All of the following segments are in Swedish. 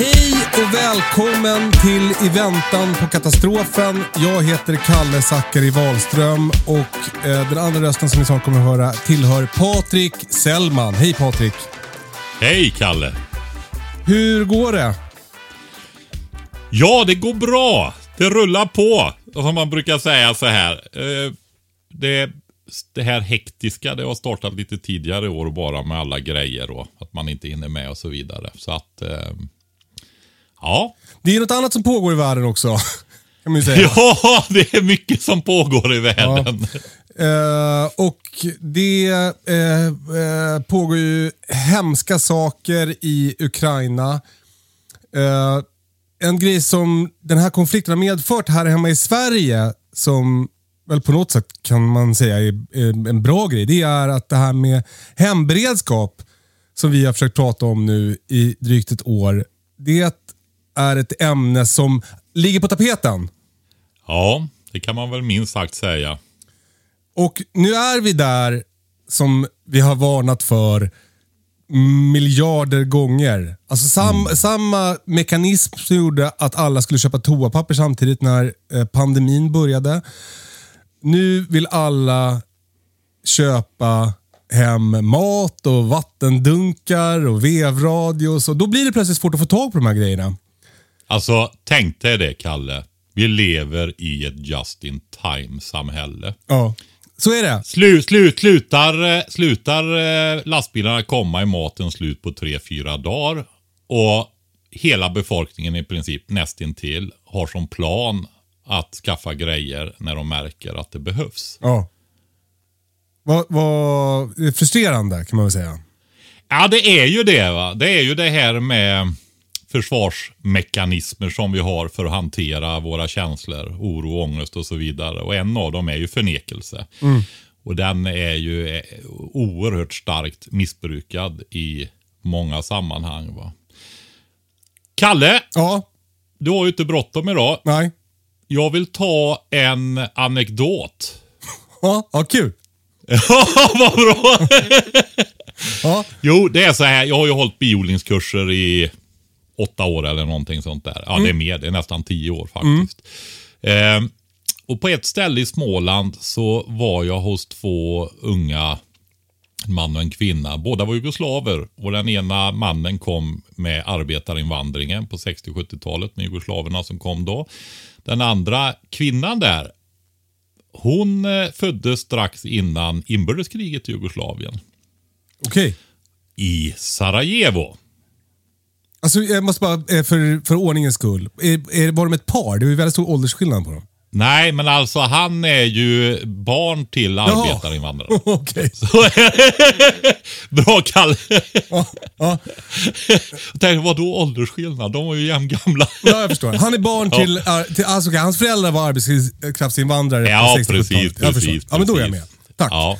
Hej och välkommen till I väntan på katastrofen. Jag heter Kalle Zackari Wahlström och eh, den andra rösten som ni snart kommer att höra tillhör Patrik Sellman. Hej Patrik! Hej Kalle! Hur går det? Ja, det går bra. Det rullar på. Som man brukar säga så här. Eh, Det, det här hektiska, det har startat lite tidigare i år bara med alla grejer och att man inte hinner med och så vidare. Så att, eh, ja. Det är något annat som pågår i världen också. Kan man säga. Ja, det är mycket som pågår i världen. Eh, och det eh, pågår ju hemska saker i Ukraina. En grej som den här konflikten har medfört här hemma i Sverige, som väl på något sätt kan man säga är, är en bra grej, det är att det här med hemberedskap, som vi har försökt prata om nu i drygt ett år, det är ett ämne som ligger på tapeten. Ja, det kan man väl minst sagt säga. Och nu är vi där som vi har varnat för miljarder gånger. Alltså sam, samma mekanism som gjorde att alla skulle köpa toapapper samtidigt när eh, pandemin började. Nu vill alla köpa hem mat och vattendunkar och vevradios och då blir det plötsligt svårt att få tag på de här grejerna. Alltså, tänk dig det Kalle. Vi lever i ett just in time-samhälle. Ja, så är det. Slu, slut, slutar, eh, slutar eh, lastbilarna komma i maten slut på tre fyra dagar och hela befolkningen i princip nästintill har som plan att skaffa grejer när de märker att det behövs. Ja. Vad, är frustrerande kan man väl säga. Ja, det är ju det. va. Det är ju det här med försvarsmekanismer som vi har för att hantera våra känslor, oro, ångest och så vidare. Och en av dem är ju förnekelse. Och den är ju eh, oerhört starkt missbrukad i många sammanhang. Va? Kalle, Ja, du har ju inte bråttom idag. nej. Jag vill ta en anekdot. Ja, ja kul. Ja, vad bra! Ja, Jo, det är så här. Jag har ju hållit biodlingskurser i åtta år eller någonting sånt där. Ja, det är mer. Det är nästan tio år faktiskt. Eh, och på ett ställe i Småland så var jag hos två unga en man och en kvinna. Båda var jugoslaver och den ena mannen kom med arbetarinvandringen på 60-70-talet med jugoslaverna som kom då. Den andra kvinnan där, hon eh, föddes strax innan inbördeskriget i Jugoslavien okej. i Sarajevo. Alltså jag måste bara, eh, för, för ordningens skull. Är, är, var de ett par? Det är ju väldigt stor åldersskillnad på dem. Nej, men alltså han är ju barn till arbetarinvandrare. Okej. Bra Kalle. Ja, ja, tänkte, vadå åldersskillnad? De var ju jämngamla. ja, jag förstår. Han är barn till, uh, till alltså, okej, hans föräldrar var arbetskraftsinvandrare Ja, på 60-talet. precis, Jag förstår. precis, Ja, men då är jag med. Tack. Ja.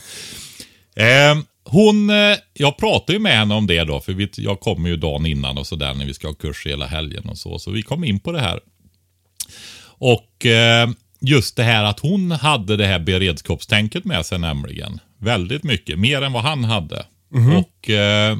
Ehm, hon, eh, jag pratade ju med henne om det då, för vi, jag kommer ju dagen innan och sådär när vi ska ha kurs hela helgen och så. Så vi kom in på det här. Och eh, just det här att hon hade det här beredskapstänket med sig nämligen. Väldigt mycket, mer än vad han hade. Och eh,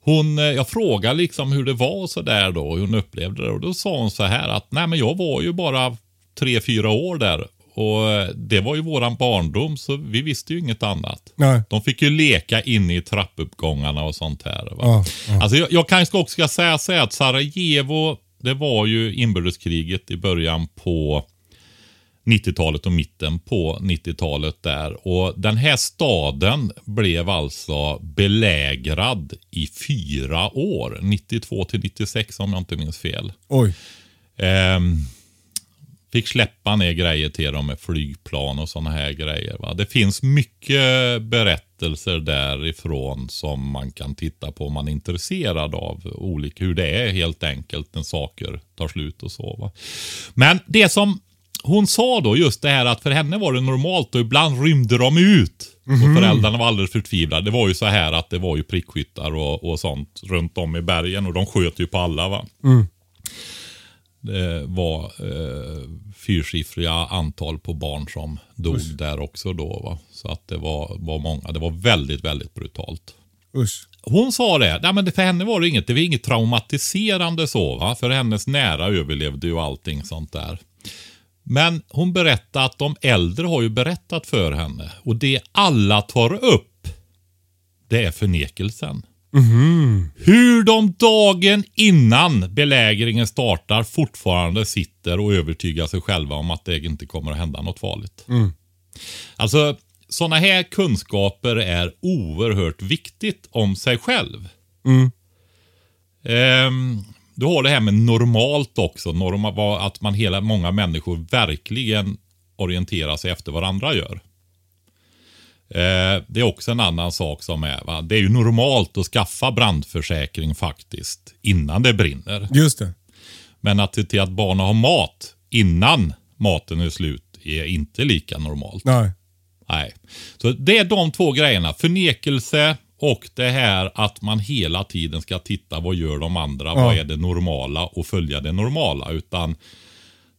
hon, jag frågade liksom hur det var och så där då, hur hon upplevde det. Och då sa hon så här att, nej men jag var ju bara tre, fyra år där och det var ju våran barndom så vi visste ju inget annat. Nej. De fick ju leka inne i trappuppgångarna och sånt här. Va? Ja, ja. Alltså jag, jag kanske också ska säga så här att Sarajevo, det var ju inbördeskriget i början på 90-talet och mitten på 90-talet där. Och den här staden blev alltså belägrad i fyra år. 92 till 96 om jag inte minns fel. Oj. Ehm, fick släppa ner grejer till dem med flygplan och sådana här grejer. Va? Det finns mycket berättelser därifrån som man kan titta på om man är intresserad av olika, hur det är helt enkelt när saker tar slut och så. Va? Men det som hon sa då, just det här att för henne var det normalt och ibland rymde de ut. Och föräldrarna var alldeles förtvivlade. Det var ju så här att det var ju prickskyttar och, och sånt runt om i bergen och de sköt ju på alla. va. Det var eh, fyrsiffriga antal på barn som dog där också då. Va? Så att det var, var många. Det var väldigt, väldigt brutalt. Usch. Hon sa det, nej men för henne var det inget, det var inget traumatiserande så va. För hennes nära överlevde ju allting sånt där. Men hon berättade att de äldre har ju berättat för henne. Och det alla tar upp, det är förnekelsen. Hur de dagen innan belägringen startar fortfarande sitter och övertygar sig själva om att det inte kommer att hända något farligt. Alltså, sådana här kunskaper är oerhört viktigt om sig själv. Ehm, du har det här med normalt också. Norma, att man hela, många människor verkligen orienterar sig efter vad andra gör. Eh, det är också en annan sak som är. Va? Det är ju normalt att skaffa brandförsäkring faktiskt. Innan det brinner. Just det. Men att se till att barnen har mat innan maten är slut är inte lika normalt. Nej. Nej. Så det är de två grejerna. Förnekelse och det här att man hela tiden ska titta vad gör de andra, vad är det normala och följa det normala. Utan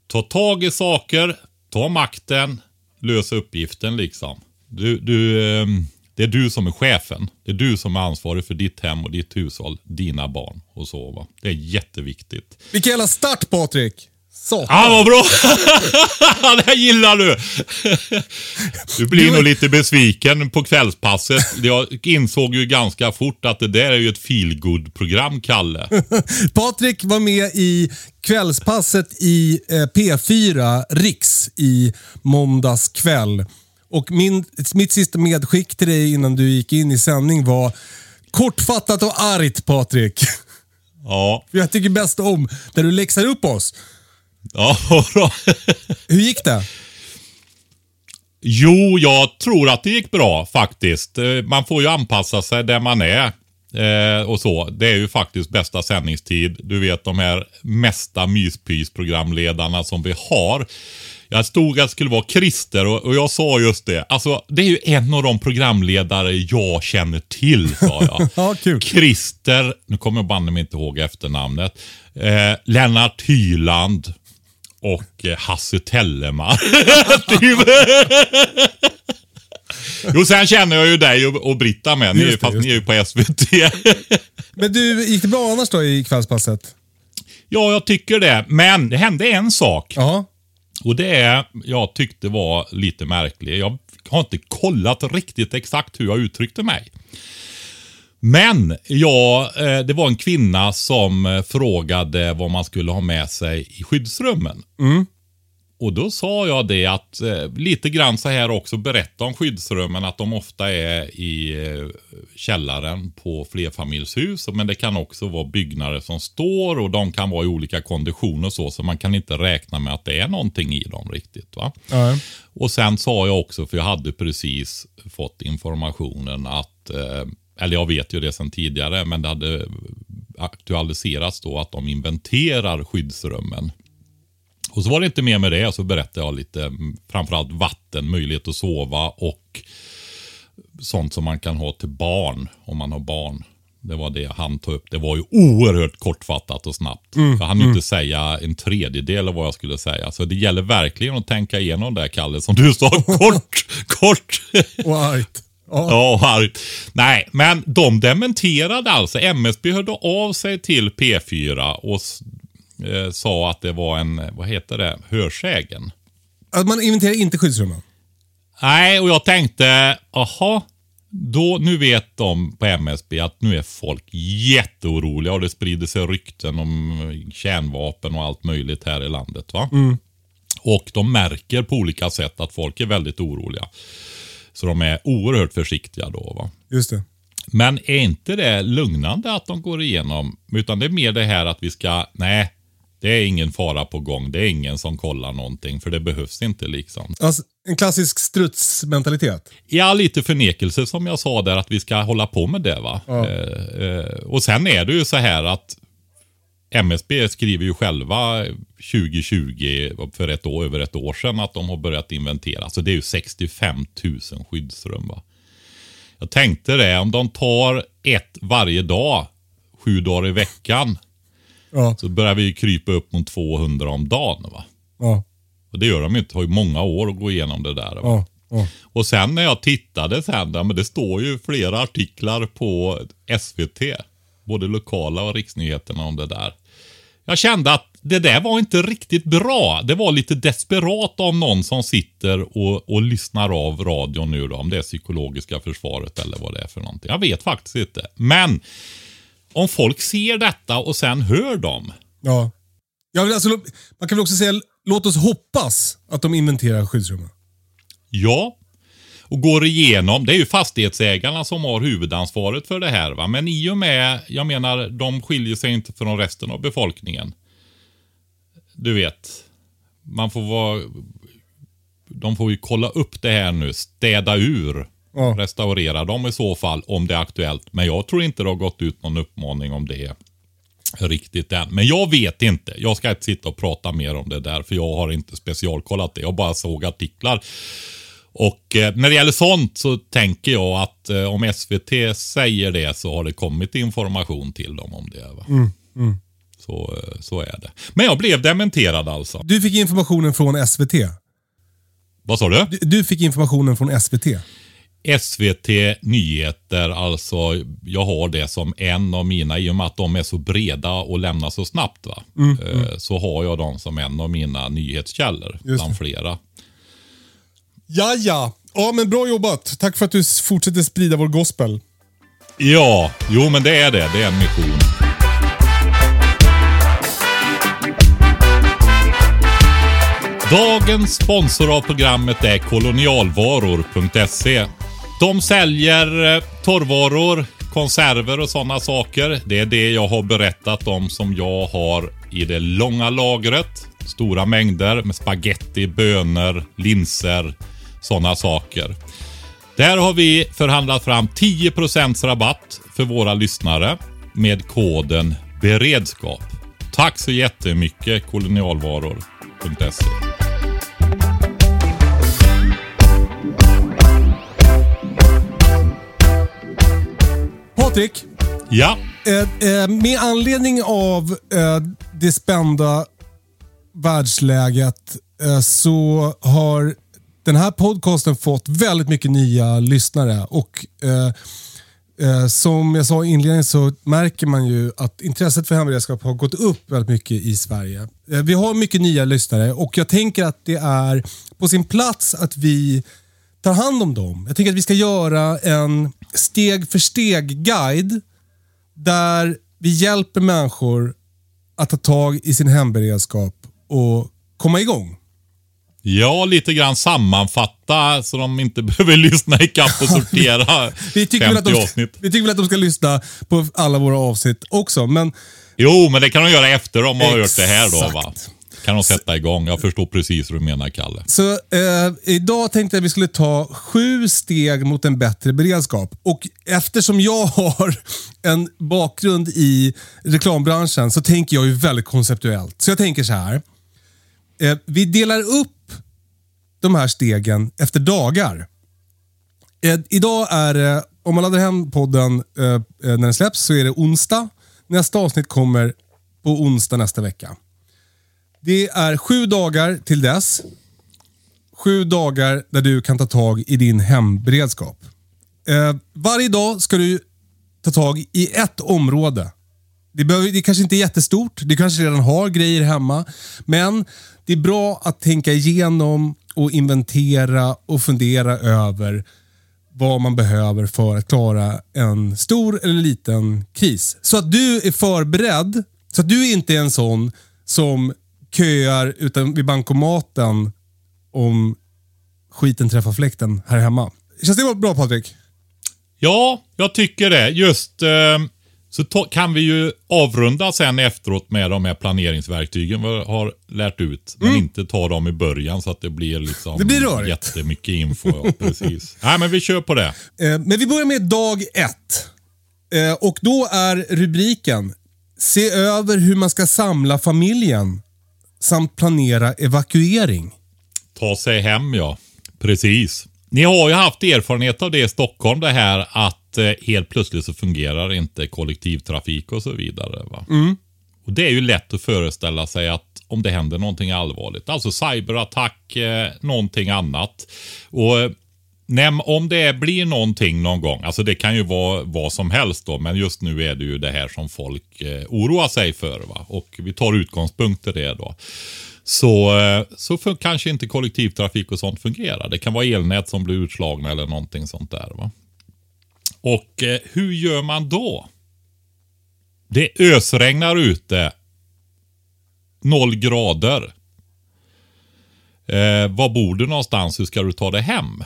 ta tag i saker, ta makten, lösa uppgiften liksom. Du, du, ehm, det är du som är chefen. Det är du som är ansvarig för ditt hem och ditt hushåll, dina barn och så. Va? Det är jätteviktigt. Vilken jävla start Patrik! Satan. Ah, vad bra! det här gillar du! Du blir nog lite besviken på kvällspasset. Jag insåg ju ganska fort att det där är ju ett feelgood program Kalle. Patrik var med i kvällspasset i eh, P4 Riks i måndags kväll. Och min, mitt sista medskick till dig innan du gick in i sändning var kortfattat och argt Patrik. Ja, För jag tycker bäst om när du läxar upp oss. ja bra. Hur gick det? Jo, jag tror att det gick bra faktiskt. Eh, Man får ju anpassa sig där man är. Eh, och så. Det är ju faktiskt bästa sändningstid. Du vet de här mesta myspys-programledarna som vi har. Jag stod att det skulle vara Christer och, och jag sa just det. Alltså, det är ju en av de programledare jag känner till, sa jag. Ja, kul. Christer, nu kommer jag banne mig inte ihåg efternamnet. Eh, Lennart Hyland och eh, Hasse Tellemar. Typ. jo, sen känner jag ju dig och, och Britta med. Ni, Just det, fast ni är ju på SVT. Men du, gick det bra annars då i kvällspasset? ja, jag tycker det. Men det hände en sak. Ja. Och det är, jag tyckte var lite märkligt, Jag har inte kollat riktigt exakt hur jag uttryckte mig. Men ja, eh, det var en kvinna som eh, frågade vad man skulle ha med sig i skyddsrummen. Mm. Och då sa jag det att eh, lite grann så här också berätta om skyddsrummen att de ofta är i eh, källaren på flerfamiljshus. Men det kan också vara byggnader som står och de kan vara i olika konditioner och så. Så man kan inte räkna med att det är någonting i dem riktigt. Va? ja. Och sen sa jag också, för jag hade precis fått informationen att, eh, eller jag vet ju det sedan tidigare, men det hade aktualiserats då att de inventerar skyddsrummen. Och så var det inte mer med det, så berättade jag lite, mm, framförallt vatten, möjlighet att sova och sånt som man kan ha till barn, om man har barn. Det var det han tog upp. Det var ju oerhört kortfattat och snabbt. Jag hann ju inte säga en tredjedel av vad jag skulle säga. Så det gäller verkligen att tänka igenom det, Kalle, som du sa. Kort, kort. Argt. Ja. Ja, argt. Nej, men de dementerade alltså. MSB hörde av sig till P4 och eh, sa att det var en, vad heter det, hörsägen. Att man inventerar inte skyddsrummen? Nej, och jag tänkte, aha, då, nu vet de på MSB att nu är folk jätteoroliga och det sprider sig rykten om kärnvapen och allt möjligt här i landet. va? Och de märker på olika sätt att folk är väldigt oroliga. Så de är oerhört försiktiga då. va. Just det. Men är inte det lugnande att de går igenom? Utan det är mer det här att vi ska, nej, det är ingen fara på gång. Det är ingen som kollar någonting, för det behövs inte liksom. Alltså, en klassisk strutsmentalitet. Ja, lite förnekelse som jag sa där, att vi ska hålla på med det. va. Ja. Eh, eh, och sen är det ju så här att MSB skriver ju själva 2020, för ett år, över ett år sedan, att de har börjat inventera. Så det är ju 65 000 skyddsrum. Va? Jag tänkte det, om de tar ett varje dag, sju dagar i veckan, Ja, så börjar vi krypa upp mot 200 om dagen. Va? ja, Och det gör de ju inte, har ju många år att gå igenom det där. Va? ja. ja. Och sen när jag tittade sen, men det står ju flera artiklar på SVT. Både lokala och riksnyheterna om det där. Jag kände att det där var inte riktigt bra. Det var lite desperat av någon som sitter och, och lyssnar av radion nu då. Om det är psykologiska försvaret eller vad det är för någonting. Jag vet faktiskt inte. Men om folk ser detta och sen hör dem. ja. ja alltså, man kan väl också säga, låt oss hoppas att de inventerar skyddsrummen. Ja. Och går igenom, det är ju fastighetsägarna som har huvudansvaret för det här. Va? Men i och med, jag menar, de skiljer sig inte från resten av befolkningen. Du vet, man får vara... De får ju kolla upp det här nu, städa ur, Ja. restaurera dem i så fall om det är aktuellt. Men jag tror inte det har gått ut någon uppmaning om det riktigt än. Men jag vet inte. Jag ska inte sitta och prata mer om det där för jag har inte specialkollat det. Jag bara såg artiklar. Och eh, när det gäller sånt så tänker jag att eh, om SVT säger det så har det kommit information till dem om det. Va? Så, eh, så är det. Men jag blev dementerad alltså. Du fick informationen från SVT. Vad sa du? Du, du fick informationen från SVT. SVT Nyheter, alltså jag har det som en av mina, i och med att de är så breda och lämnar så snabbt. Va? Eh, Så har jag dem som en av mina nyhetskällor bland det. flera. Ja, ja. Ja, men bra jobbat. Tack för att du fortsätter sprida vår gospel. Ja, jo men det är det. Det är en mission. Dagens sponsor av programmet är kolonialvaror.se. De säljer eh, torrvaror, konserver och sådana saker. Det är det jag har berättat om som jag har i det långa lagret. Stora mängder med spaghetti, bönor, linser, sådana saker. Där har vi förhandlat fram 10% rabatt för våra lyssnare med koden beredskap. Tack så jättemycket kolonialvaror.se. Patrik, Ja, eh, eh, med anledning av eh, det spända världsläget eh, så har den här podcasten fått väldigt mycket nya lyssnare. Och eh, eh, Som jag sa i inledningen så märker man ju att intresset för hemberedskap har gått upp väldigt mycket i Sverige. Vi har mycket nya lyssnare och jag tänker att det är på sin plats att vi tar hand om dem. Jag tänker att vi ska göra en steg för steg-guide där vi hjälper människor att ta tag i sin hemberedskap och komma igång. ja, lite grann sammanfatta så de inte behöver lyssna ikapp och sortera Vi tycker, väl 50 att de avsnitt. vi tycker väl att de ska lyssna på alla våra avsnitt också, men Jo, men det kan de göra efter de har hört det här då va. Kan de sätta igång. Jag förstår precis hur du menar Kalle. Så eh, idag tänkte jag att vi skulle ta sju steg mot en bättre beredskap. Och eftersom jag har en bakgrund i reklambranschen så tänker jag ju väldigt konceptuellt. Så jag tänker så här. Eh, vi delar upp de här stegen efter dagar. Eh, idag är det, om man laddar hem podden eh, eh när den släpps så är det onsdag. Nästa avsnitt kommer på onsdag nästa vecka. Det är sju dagar till dess. Sju dagar där du kan ta tag i din hemberedskap. Eh, varje dag ska du ta tag i ett område. Det, behöver, det kanske inte är jättestort, du kanske redan har grejer hemma. Men det är bra att tänka igenom och inventera och fundera över vad man behöver för att klara en stor eller liten kris. Så att du är förberedd, så att du inte är en sån som köar utan vid bankomaten om skiten träffar fläkten här hemma. Känns det bra Patrik? Ja, jag tycker det. Just eh, så kan vi ju avrunda sen efteråt med de här planeringsverktygen vi har lärt ut. Men inte ta dem i början så att det blir liksom Det blir rörigt. jättemycket info. Ja, precis. Nej, men vi kör på det. Eh, Men vi börjar med dag ett. Eh, Och då är rubriken Se över hur man ska samla familjen samt planera evakuering. Ta sig hem ja. Precis. Ni har ju haft erfarenhet av det i Stockholm det här att eh, helt plötsligt så fungerar inte kollektivtrafik och så vidare. Va? Och Det är ju lätt att föreställa sig att om det händer någonting allvarligt, alltså cyberattack, eh, någonting annat. Och eh, om det blir någonting någon gång, alltså det kan ju vara vad som helst då, men just nu är det ju det här som folk eh, oroar sig för. Va? Och vi tar utgångspunkt i det då så, eh, så för, kanske inte kollektivtrafik och sånt fungerar. Det kan vara elnät som blir utslagna eller någonting sånt där. Va? Och eh, hur gör man då? Det ösregnar ute. Noll grader. Eh, var bor du någonstans? Hur ska du ta dig hem?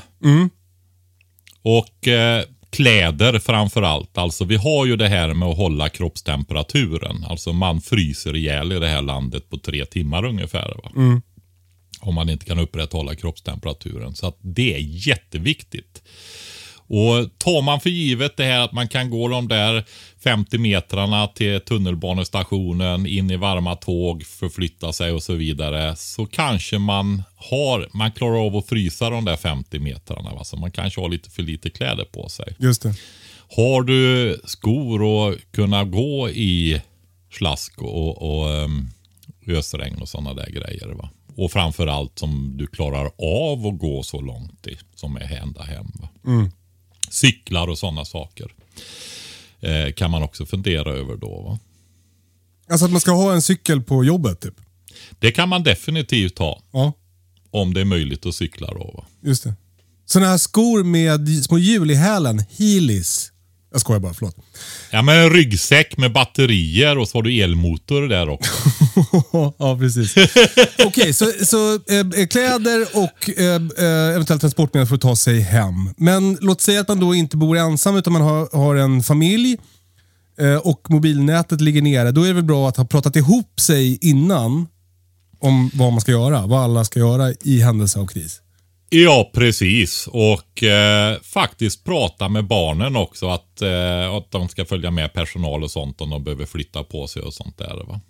Och eh, kläder framför allt. Alltså vi har ju det här med att hålla kroppstemperaturen. Alltså man fryser ihjäl i det här landet på tre timmar ungefär. Va? Om man inte kan upprätthålla kroppstemperaturen. Så att det är jätteviktigt. Och tar man för givet det här att man kan gå de där 50 metrarna till tunnelbanestationen, in i varma tåg, förflytta sig och så vidare. Så kanske man har, man klarar av att frysa de där 50 metrarna. Va? Så man kanske har lite för lite kläder på sig. Just det. Har du skor och kunna gå i slask och, och um, ösregn och sådana där grejer. Va? Och framförallt som du klarar av att gå så långt i, som är ända hem. Va? Cyklar och sådana saker. Eh, kan man också fundera över då. Va? Alltså att man ska ha en cykel på jobbet typ. Det kan man definitivt ha. Ja, Om det är möjligt att cykla då. Va? just det. Sådana här skor med små hjul i hälen. Heelys. Jag skojar bara, förlåt. Ja men en ryggsäck med batterier och så har du elmotor där också. ja, precis. Okej, så, så eh, kläder och eh, eventuellt transportmedel för att ta sig hem. Men låt säga att man då inte bor ensam utan man har, har en familj eh, och mobilnätet ligger nere. Då är det väl bra att ha pratat ihop sig innan om vad man ska göra. Vad alla ska göra i händelse av kris. Ja, precis. Och eh, faktiskt prata med barnen också. Att, eh, att de ska följa med personal och sånt om de behöver flytta på sig och sånt där. Va?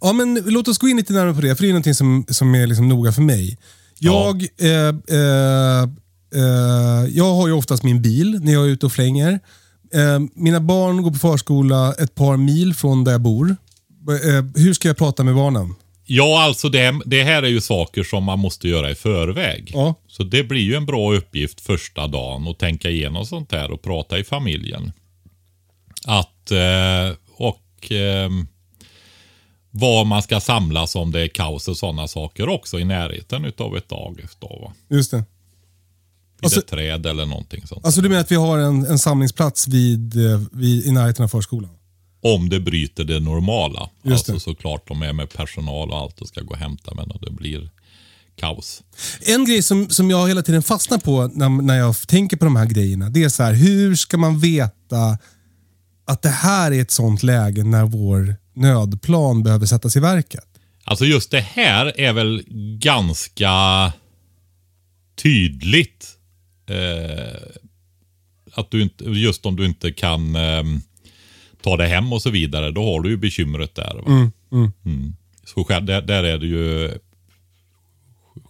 Ja, men låt oss gå in lite närmare på det, för det är någonting som, som är liksom noga för mig. Jag, eh, eh, eh, jag har ju oftast min bil när jag är ute och flänger. Eh, mina barn går på förskola ett par mil från där jag bor. Hur ska jag prata med barnen? Ja, alltså det, det här är ju saker som man måste göra i förväg. Ja. Så det blir ju en bra uppgift första dagen att tänka igenom sånt här och prata i familjen. Att, eh, och eh, var man ska samlas om det är kaos och sådana saker också i närheten utav ett dagis. Då? Just det. Vid Alltså- ett träd eller någonting sånt. Alltså du menar att vi har en, en samlingsplats vid, eh, vid, i närheten av förskolan? Om det bryter det normala. Just alltså det. såklart de är med personal och allt och ska gå och hämta men det blir kaos. En grej som, som jag hela tiden fastnar på när, när jag tänker på de här grejerna, det är så här, hur ska man veta att det här är ett sånt läge när vår nödplan behöver sättas i verket? Alltså just det här är väl ganska tydligt. Eh, att du inte, just om du inte kan eh, ta dig hem och så vidare, då har du ju bekymret där. Va? Mm. Så själv- där, där är det ju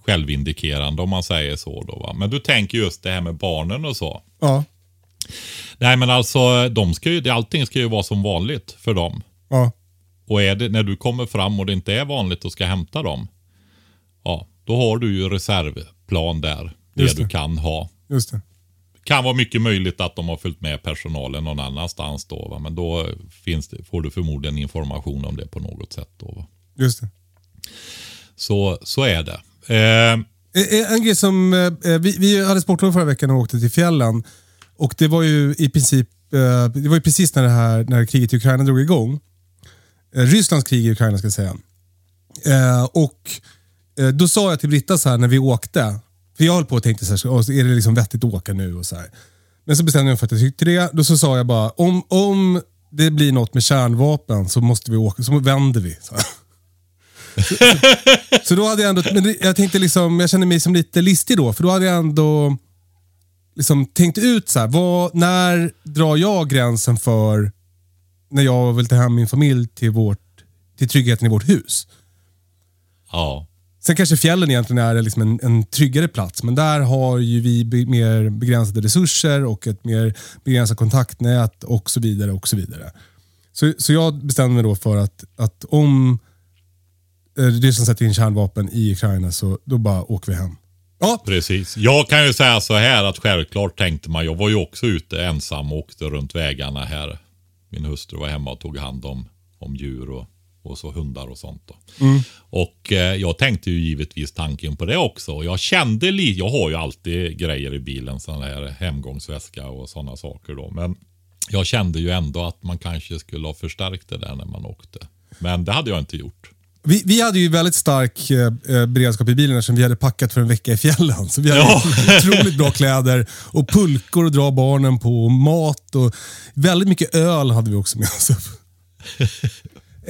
självindikerande om man säger så. Då, va? Men du tänker just det här med barnen och så. Ja, Nej men alltså, de ska ju, det- allting ska ju vara som vanligt för dem. ja, Och är det, när du kommer fram och det inte är vanligt och ska hämta dem. Ja, då har du ju reservplan där. Det, det. du kan ha. just det. Kan vara mycket möjligt att de har följt med personalen någon annanstans då. Va? Men då finns det, får du förmodligen information om det på något sätt. Då, va? Just det. Så, så är det. Eh, Eh, eh, En grej som, eh, vi, vi hade sportlov förra veckan och åkte till fjällen. Och det var ju i princip, eh, det var ju precis när, det här, när kriget i Ukraina drog igång. Eh, Rysslands krig i Ukraina ska jag säga. Eh, och eh, då sa jag till Britta så här när vi åkte, för jag höll på och tänkte så här, är det liksom vettigt att åka nu och så här. Men så bestämde jag mig för att jag tyckte det. Då så sa jag bara, om, om det blir något med kärnvapen så måste vi åka, så vänder vi. Så. Så då hade jag ändå, men jag tänkte liksom, jag kände mig som lite listig då, för då hade jag ändå liksom tänkt ut så här, vad, när drar jag gränsen för när jag vill ta hem min familj till, vårt, till tryggheten i vårt hus. ja. Sen kanske fjällen egentligen är liksom en, en tryggare plats, men där har ju vi be, mer begränsade resurser och ett mer begränsat kontaktnät och så vidare. och Så vidare. Så, så jag bestämde mig då för att, att om eh, Ryssland sätter in kärnvapen i Ukraina så då bara åker vi hem. Ja, Precis. Jag kan ju säga så här att självklart tänkte man, jag var ju också ute ensam och åkte runt vägarna här. Min hustru var hemma och tog hand om, om djur och, och så hundar och sånt. Då. Och eh, jag tänkte ju givetvis tanken på det också. Och jag kände lite, jag har ju alltid grejer i bilen, sån här hemgångsväska och sådana saker då. Men jag kände ju ändå att man kanske skulle ha förstärkt det där när man åkte. Men det hade jag inte gjort. vi, vi hade ju väldigt stark eh, eh, beredskap i bilen eftersom vi hade packat för en vecka i fjällen. Så vi hade Ja. otroligt bra kläder och pulkor att dra barnen på och mat och väldigt mycket öl hade vi också med oss.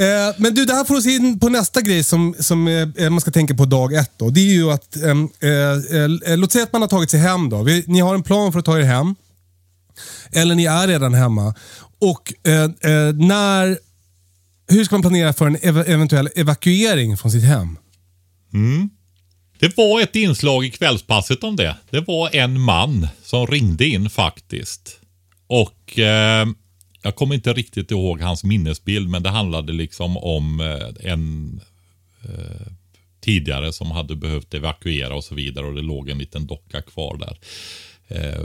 Eh, Men du, det här får oss in på nästa grej som, som eh, eh man ska tänka på dag ett. Då. Det är ju att, eh, eh, eh, låt säga att man har tagit sig hem. Då. Vi, ni har en plan för att ta er hem. Eller ni är redan hemma. Och eh, eh, när, Hur ska man planera för en ev- eventuell evakuering från sitt hem? Mm. Det var ett inslag i kvällspasset om det. Det var en man som ringde in faktiskt. Och eh, jag kommer inte riktigt ihåg hans minnesbild, men det handlade liksom om eh, en eh, tidigare som hade behövt evakuera och så vidare och det låg en liten docka kvar där. Eh,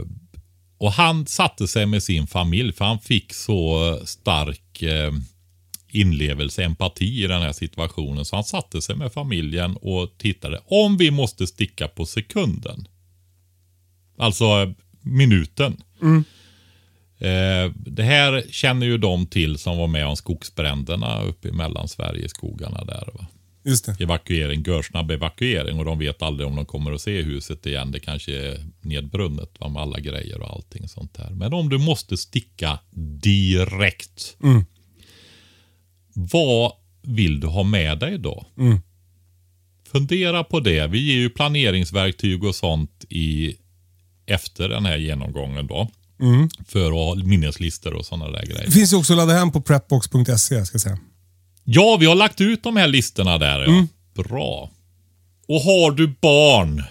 och han satte sig med sin familj för han fick så stark eh, inlevelse, empati i den här situationen. Så han satte sig med familjen och tittade. Om vi måste sticka på sekunden. Alltså minuten. minuten. Eh, det här känner ju de till som var med om skogsbränderna uppe i Mellansverige, skogarna där. Va? Just det. Evakuering, görsnabb evakuering och de vet aldrig om de kommer att se huset igen. Det kanske är nedbrunnet va, med alla grejer och allting sånt där. Men om du måste sticka direkt. Vad vill du ha med dig då? Fundera på det. Vi ger ju planeringsverktyg och sånt i efter den här genomgången då. För att ha minneslistor och sådana där grejer. Det finns ju också att ladda hem på prepbox.se. Ska säga. Ja, vi har lagt ut de här listorna där. Ja. Bra. Och har du barn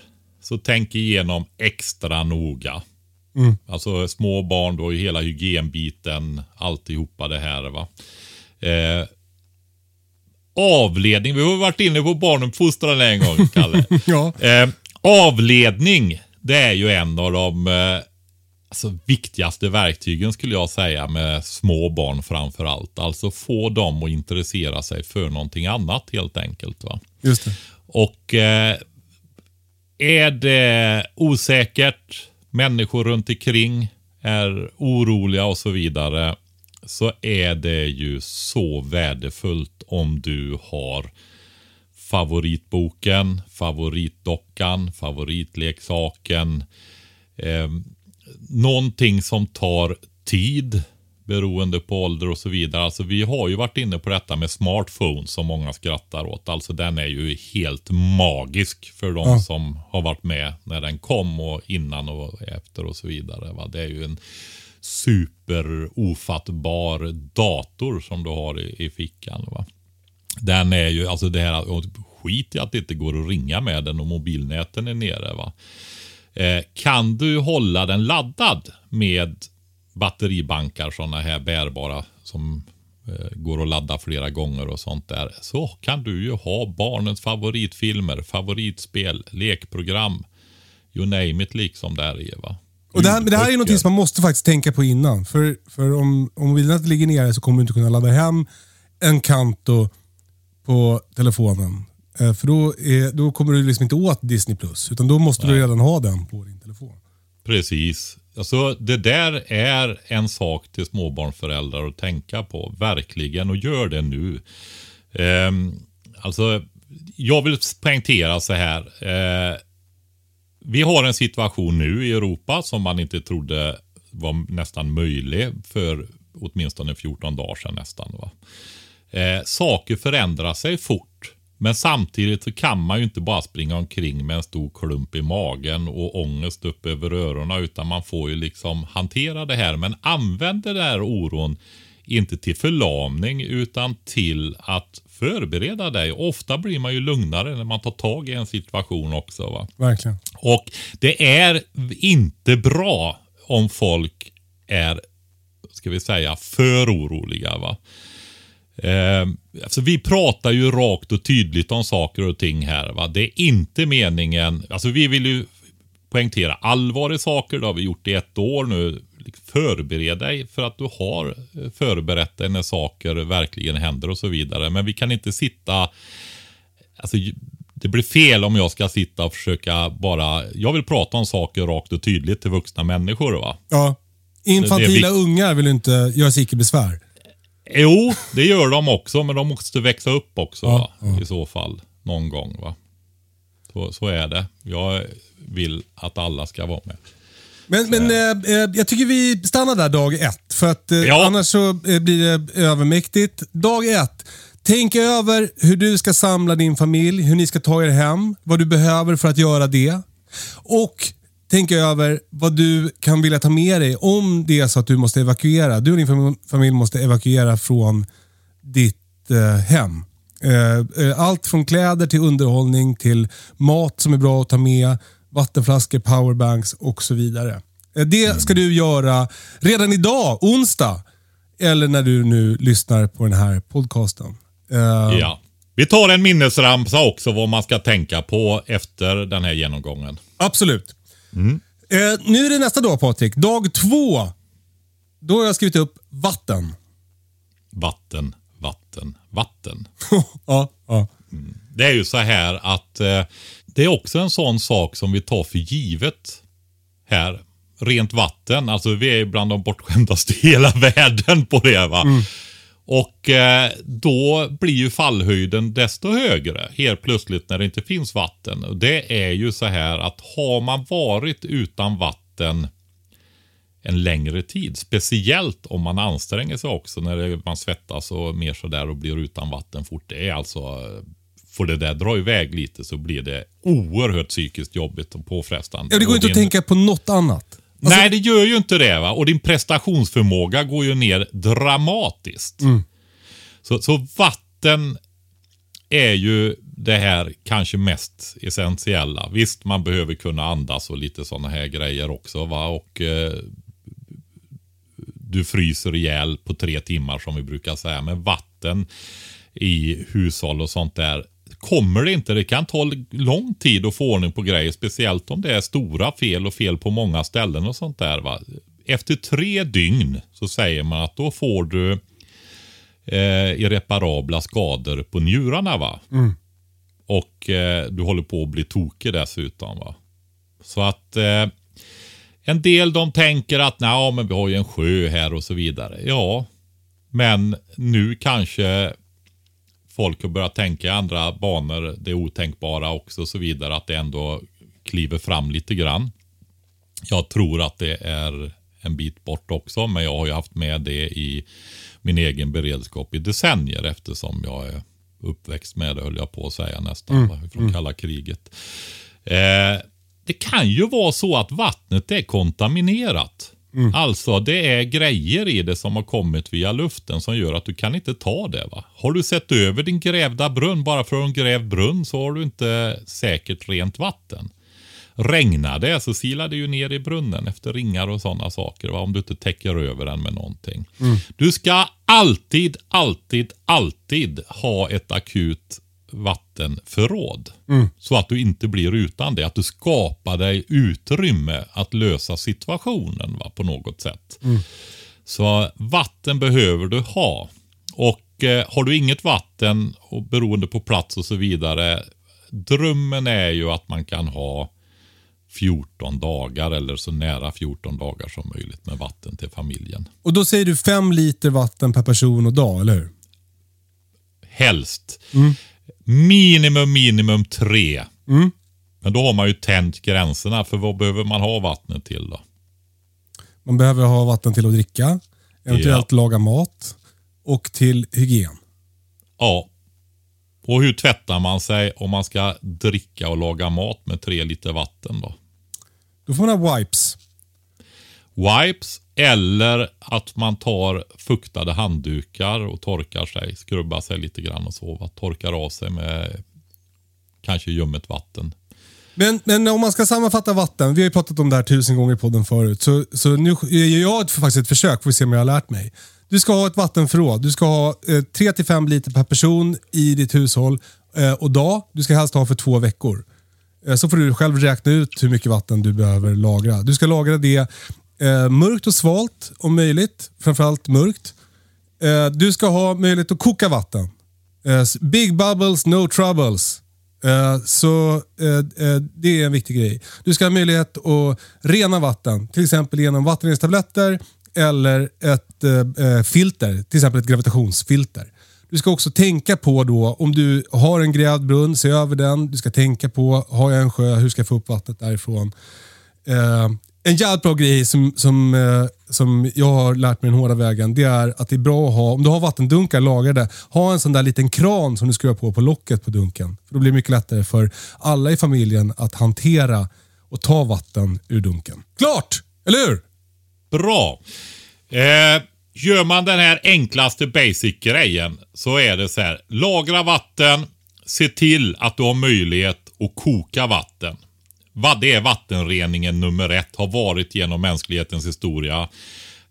så tänk igenom extra noga. Alltså små barn, då är hela hygienbiten, alltihopa det här. va. Eh, avledning, vi har varit inne på barnuppfostran en gång, Kalle. Ja. Eh, avledning, det är ju en av de eh, alltså, viktigaste verktygen skulle jag säga med små barn framför allt. Alltså få dem att intressera sig för någonting annat helt enkelt. Va? Just det. Och eh, är det osäkert, människor runt omkring är oroliga och så vidare, så är det ju så värdefullt om du har favoritboken, favoritdockan, favoritleksaken. Eh, någonting som tar tid beroende på ålder och så vidare. Alltså vi har ju varit inne på detta med smartphones som många skrattar åt. Alltså den är ju helt magisk för de Ja. som har varit med när den kom och innan och efter och så vidare. Va? Det är ju en super ofattbar dator som du har i, i fickan. Va? Den är ju, alltså det här, skit i att det inte går att ringa med den och mobilnäten är nere. Va? Eh, kan du hålla den laddad med batteribankar, sådana här bärbara som eh, går att ladda flera gånger och sånt där. Så kan du ju ha barnens favoritfilmer, favoritspel, lekprogram. You name it liksom där i va. Och det, här, det här är någonting som man måste faktiskt tänka på innan. För, för om, om mobilnätet ligger nere så kommer du inte kunna ladda hem en kanto på telefonen. Eh, För då, är, då kommer du liksom inte åt Disney+. Plus, Utan då måste du redan ha den på din telefon. Precis. Alltså, det där är en sak till småbarnsföräldrar att tänka på. Verkligen. Och gör det nu. Ehm, alltså, jag vill poängtera så här. Eh, vi har en situation nu i Europa som man inte trodde var nästan möjlig för åtminstone 14 dagar sedan nästan. Va? Eh, saker förändrar sig fort. Men samtidigt så kan man ju inte bara springa omkring med en stor klump i magen och ångest upp över öronen utan man får ju liksom hantera det här. Men använd den här oron inte till förlamning utan till att förbereda dig. Ofta blir man ju lugnare när man tar tag i en situation också. Va? Verkligen. Och det är inte bra om folk är, ska vi säga, för oroliga. Va? Eh, alltså vi pratar ju rakt och tydligt om saker och ting här. Va? Det är inte meningen, alltså vi vill ju poängtera allvar i saker, det har vi gjort i ett år nu. Förbered dig för att du har förberett dig när saker verkligen händer och så vidare. Men vi kan inte sitta, alltså det blir fel om jag ska sitta och försöka bara, jag vill prata om saker rakt och tydligt till vuxna människor va. Ja. Infantila Det är ungar vill inte göra sig icke besvär. Jo, det gör de också, men de måste växa upp också Ja, va? i så fall. Någon gång. va. Så, så är det. Jag vill att alla ska vara med. Men, men eh, eh, jag tycker vi stannar där dag ett. För att eh, Ja. annars så eh, blir det övermäktigt. Dag ett. Tänk över hur du ska samla din familj, hur ni ska ta er hem, vad du behöver för att göra det. Och tänk över vad du kan vilja ta med dig om det är så att du måste evakuera. Du och din fam- familj måste evakuera från ditt eh, hem. Eh, eh, allt från kläder till underhållning till mat som är bra att ta med, vattenflaskor, powerbanks och så vidare. Eh, det ska du göra redan idag, onsdag. Eller när du nu lyssnar på den här podcasten. Eh, Ja. Vi tar en minnesramsa också vad man ska tänka på efter den här genomgången. Absolut. Eh, nu är det nästa dag Patrik. Dag två. Då har jag skrivit upp vatten. Vatten, vatten, vatten. ja, ja. Det är ju så här att eh, det är också en sån sak som vi tar för givet här. Rent vatten, alltså vi är bland de bortskämdaste i hela världen på det va. Och eh, då blir ju fallhöjden desto högre helt plötsligt när det inte finns vatten. Och det är ju så här att har man varit utan vatten en längre tid. Speciellt om man anstränger sig också när det, man svettas och mer sådär och blir utan vatten fort. Det är alltså, får det där dra iväg lite så blir det oerhört psykiskt jobbigt och påfrestande. Ja, det går inte att tänka på något annat. Alltså- Nej, det gör ju inte det. va. Och din prestationsförmåga går ju ner dramatiskt. Så, så vatten är ju det här kanske mest essentiella. Visst, man behöver kunna andas och lite sådana här grejer också. Va? Och eh, Du fryser ihjäl på tre timmar som vi brukar säga. Men vatten i hushåll och sånt där kommer det inte. Det kan ta lång tid att få ordning på grejer. Speciellt om det är stora fel och fel på många ställen och sånt där. Va? Efter tre dygn så säger man att då får du eh, irreparabla skador på njurarna. va? Och eh, du håller på att bli tokig dessutom. va. Så att eh, en del de tänker att nej, men vi har ju en sjö här och så vidare. Ja, men nu kanske folk har börjat tänka i andra banor, det otänkbara också och så vidare, att det ändå kliver fram lite grann. Jag tror att det är en bit bort också, men jag har ju haft med det i min egen beredskap i decennier eftersom jag är uppväxt med det, höll jag på att säga nästan, va, från kalla kriget. Eh, det kan ju vara så att vattnet är kontaminerat. Alltså det är grejer i det som har kommit via luften som gör att du kan inte ta det. va. Har du sett över din grävda brunn, bara för en grävd brunn så har du inte säkert rent vatten. Regnar det så silar det ju ner i brunnen efter ringar och sådana saker. Va? Om du inte täcker över den med någonting. Du ska alltid, alltid, alltid ha ett akut vattenförråd. Så att du inte blir utan det. Att du skapar dig utrymme att lösa situationen va, på något sätt. Så vatten behöver du ha. Och eh, har du inget vatten, och beroende på plats och så vidare. Drömmen är ju att man kan ha 14 dagar eller så nära 14 dagar som möjligt med vatten till familjen. Och då säger du fem liter vatten per person och dag, eller hur? Helst. Minimum, minimum tre. Men då har man ju tänt gränserna för vad behöver man ha vattnet till då? Man behöver ha vatten till att dricka, eventuellt laga mat och till hygien. Ja. Och hur tvättar man sig om man ska dricka och laga mat med tre liter vatten då? Då får man ha wipes. Wipes eller att man tar fuktade handdukar och torkar sig, skrubbar sig lite grann och så. Torkar av sig med kanske ljummet vatten. Men, men om man ska sammanfatta vatten, vi har ju pratat om det här tusen gånger i podden förut, så, så nu gör jag ett, faktiskt ett försök, får vi se om jag har lärt mig. Du ska ha ett vattenförråd. Du ska ha eh, 3-5 liter per person i ditt hushåll eh, och dag. Du ska helst ha för två veckor. Eh, så får du själv räkna ut hur mycket vatten du behöver lagra. Du ska lagra det eh, mörkt och svalt om möjligt. Framförallt mörkt. Eh, du ska ha möjlighet att koka vatten. Eh, big bubbles, no troubles. Eh, så eh, eh, det är en viktig grej. Du ska ha möjlighet att rena vatten, till exempel genom vattenreningstabletter eller ett eh, eh, filter, till exempel ett gravitationsfilter. Du ska också tänka på då, om du har en grävd brunn, se över den. Du ska tänka på, har jag en sjö, hur ska jag få upp vattnet därifrån? Eh, en jävligt bra grej som, som, eh, som jag har lärt mig den hårda vägen, det är att det är bra att ha, om du har vattendunkar lagrade, ha en sån där liten kran som du skruvar på på locket på dunken. För Då blir det mycket lättare för alla i familjen att hantera och ta vatten ur dunken. Klart! Eller hur? Bra. Eh, gör man den här enklaste basic-grejen så är det så här. Lagra vatten. Se till att du har möjlighet att koka vatten. Vad det är vattenreningen nummer ett. Har varit genom mänsklighetens historia.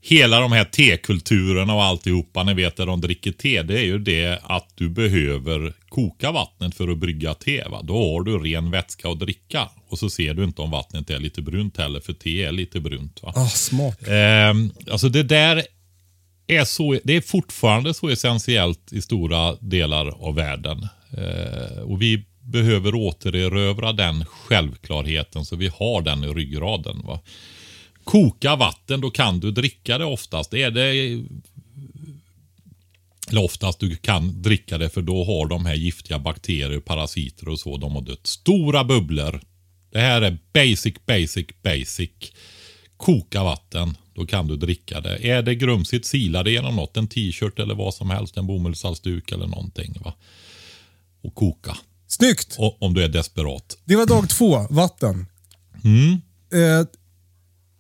Hela de här tekulturerna och alltihopa, ni vet där de dricker te, det är ju det att du behöver koka vattnet för att brygga te. Va? Då har du ren vätska att dricka. Och så ser du inte om vattnet är lite brunt heller, för te är lite brunt. Va? Ah, smart. Ehm, alltså det där är, så, det är fortfarande så essentiellt i stora delar av världen. Eh, och vi behöver återerövra den självklarheten så vi har den i ryggraden. Va? Koka vatten, då kan du dricka det oftast. Är det eller oftast du kan dricka det för då har de här giftiga bakterier, parasiter och så, de har dött. Stora bubblor. Det här är basic, basic, basic. Koka vatten, då kan du dricka det. Är det grumsigt, sila det genom något. En t-shirt eller vad som helst, en bomullshalsduk eller någonting. Va? Och koka. Snyggt! O- om du är desperat. Det var dag två, vatten. Mm. Eh,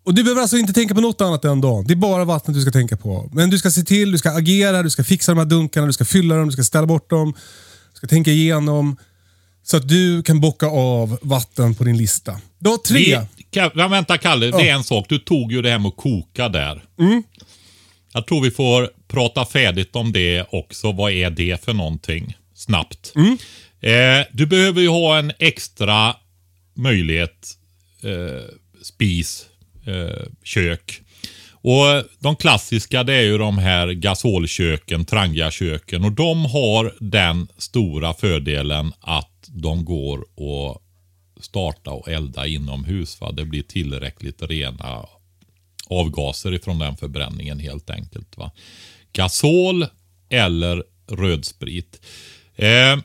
och Du behöver alltså inte tänka på något annat än dagen. Det är bara vattnet du ska tänka på. Men du ska se till, du ska agera, du ska fixa de här dunkarna, du ska fylla dem, du ska ställa bort dem. Du ska tänka igenom. Så att du kan bocka av vatten på din lista. Dag tre. Det, ja, vänta Kalle, det är en sak. Du tog ju det här med att koka där. Jag tror vi får prata färdigt om det också. Vad är det för någonting? Snabbt. Eh, du behöver ju ha en extra möjlighet. Eh, spis, eh, kök. Och De klassiska det är ju de här gasolköken, Trangiaköken. Och de har den stora fördelen att de går att starta och elda inomhus. Va? Det blir tillräckligt rena avgaser ifrån den förbränningen helt enkelt. Va? Gasol eller rödsprit. Eh,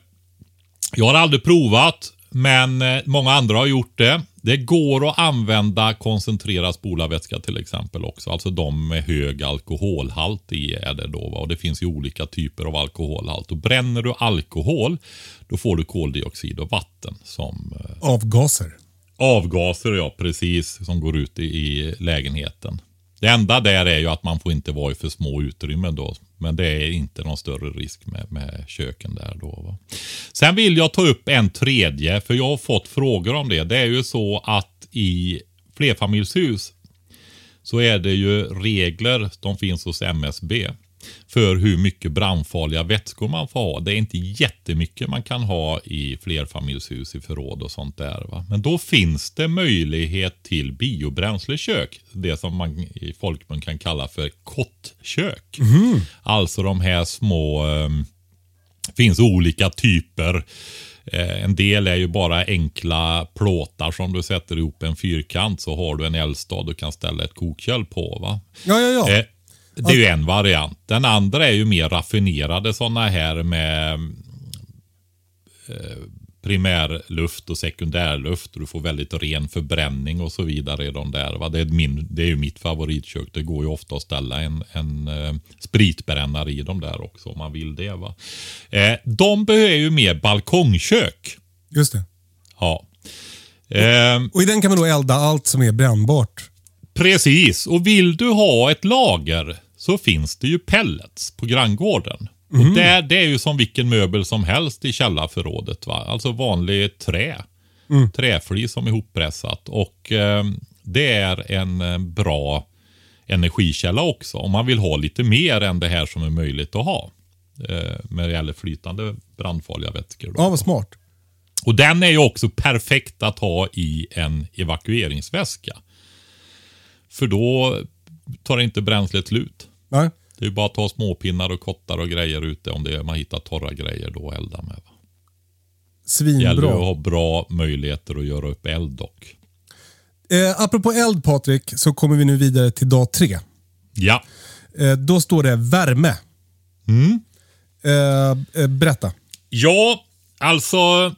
jag har aldrig provat, men eh, många andra har gjort det. Det går att använda koncentrerad spolarvätska till exempel också. Alltså de med hög alkoholhalt i är det då. Och det finns ju olika typer av alkoholhalt. Och bränner du alkohol, då får du koldioxid och vatten som eh, Avgaser. avgaser, ja precis, som går ut i, i lägenheten. Det enda där är ju att man får inte vara i för små utrymmen då. Men det är inte någon större risk med, med köken där då. Va? Sen vill jag ta upp en tredje, för jag har fått frågor om det. Det är ju så att i flerfamiljshus så är det ju regler, de finns hos MSB för hur mycket brandfarliga vätskor man får ha. Det är inte jättemycket man kan ha i flerfamiljshus i förråd och sånt där. Va? Men då finns det möjlighet till biobränslekök. Det som man i folkmun kan kalla för kottkök. Alltså de här små, um, finns olika typer. Eh, en del är ju bara enkla plåtar som du sätter ihop en fyrkant så har du en eldstad du kan ställa ett kokkärl på. Va? Ja, ja, ja. Det är ju en variant. Den andra är ju mer raffinerade sådana här med eh, primärluft och sekundärluft. Du får väldigt ren förbränning och så vidare i de där. Va? Det, är min, det är ju mitt favoritkök. Det går ju ofta att ställa en, en eh, spritbrännare i dem där också om man vill det. Va? Eh, de behöver ju mer balkongkök. Just det. Ja. Eh, Och i den kan man då elda allt som är brännbart. Precis, och vill du ha ett lager så finns det ju pellets på granngården. Mm. Och där, det är ju som vilken möbel som helst i källarförrådet. Va? Alltså vanlig trä. Mm. Träflis som är ihoppressat. Och eh, det är en eh, bra energikälla också. Om man vill ha lite mer än det här som är möjligt att ha. Eh, när det gäller flytande brandfarliga vätskor. Ja, vad smart. Och den är ju också perfekt att ha i en evakueringsväska. För då tar inte bränslet slut. Nej. Det är ju bara att ta småpinnar och kottar och grejer ute om det är, man hittar torra grejer då att elda med. Va? Det gäller att Svinbra. ha bra möjligheter att göra upp eld dock. Eh, apropå eld Patrik, så kommer vi nu vidare till dag tre. Ja, Eh, då står det värme. Mm. Eh, eh, berätta. ja alltså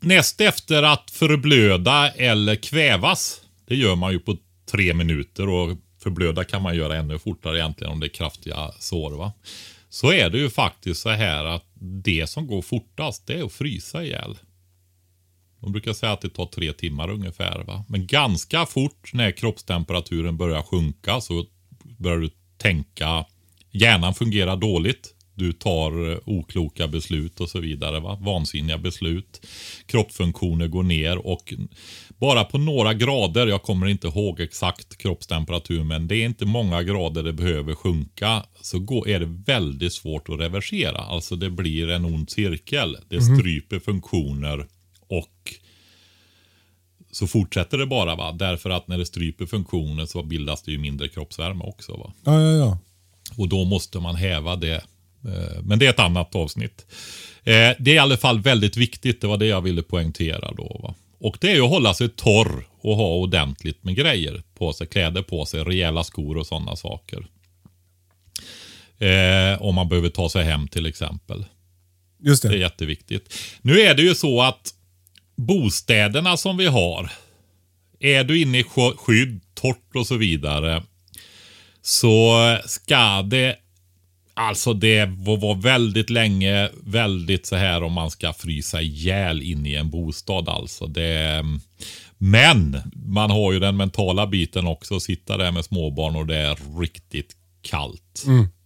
näst efter att förblöda eller kvävas. Det gör man ju på tre minuter och förblöda kan man göra ännu fortare egentligen om det är kraftiga sår. Va? Så är det ju faktiskt så här att det som går fortast det är att frysa ihjäl. De brukar säga att det tar tre timmar ungefär. Va? Men ganska fort när kroppstemperaturen börjar sjunka så börjar du tänka. Hjärnan fungerar dåligt. Du tar eh, okloka beslut och så vidare. Va? Vansinniga beslut. Kroppsfunktioner går ner och bara på några grader, jag kommer inte ihåg exakt kroppstemperatur, men det är inte många grader det behöver sjunka, så går, är det väldigt svårt att reversera. Alltså det blir en ond cirkel. Det stryper funktioner och så fortsätter det bara. va. Därför att när det stryper funktioner så bildas det ju mindre kroppsvärme också. va. Ja, ja, ja. Och då måste man häva det. Eh, Men det är ett annat avsnitt. Eh, Det är i alla fall väldigt viktigt. Det var det jag ville poängtera då. Va? Och det är ju att hålla sig torr och ha ordentligt med grejer på sig. Kläder på sig, rejäla skor och sådana saker. Eh, om man behöver ta sig hem till exempel. Just Det är det. jätteviktigt. Nu är det ju så att bostäderna som vi har. Är du inne i sk- skydd, torrt och så vidare. Så ska det Alltså det var väldigt länge väldigt så här om man ska frysa ihjäl in i en bostad alltså. Det, men man har ju den mentala biten också. Sitta där med småbarn och det är riktigt kallt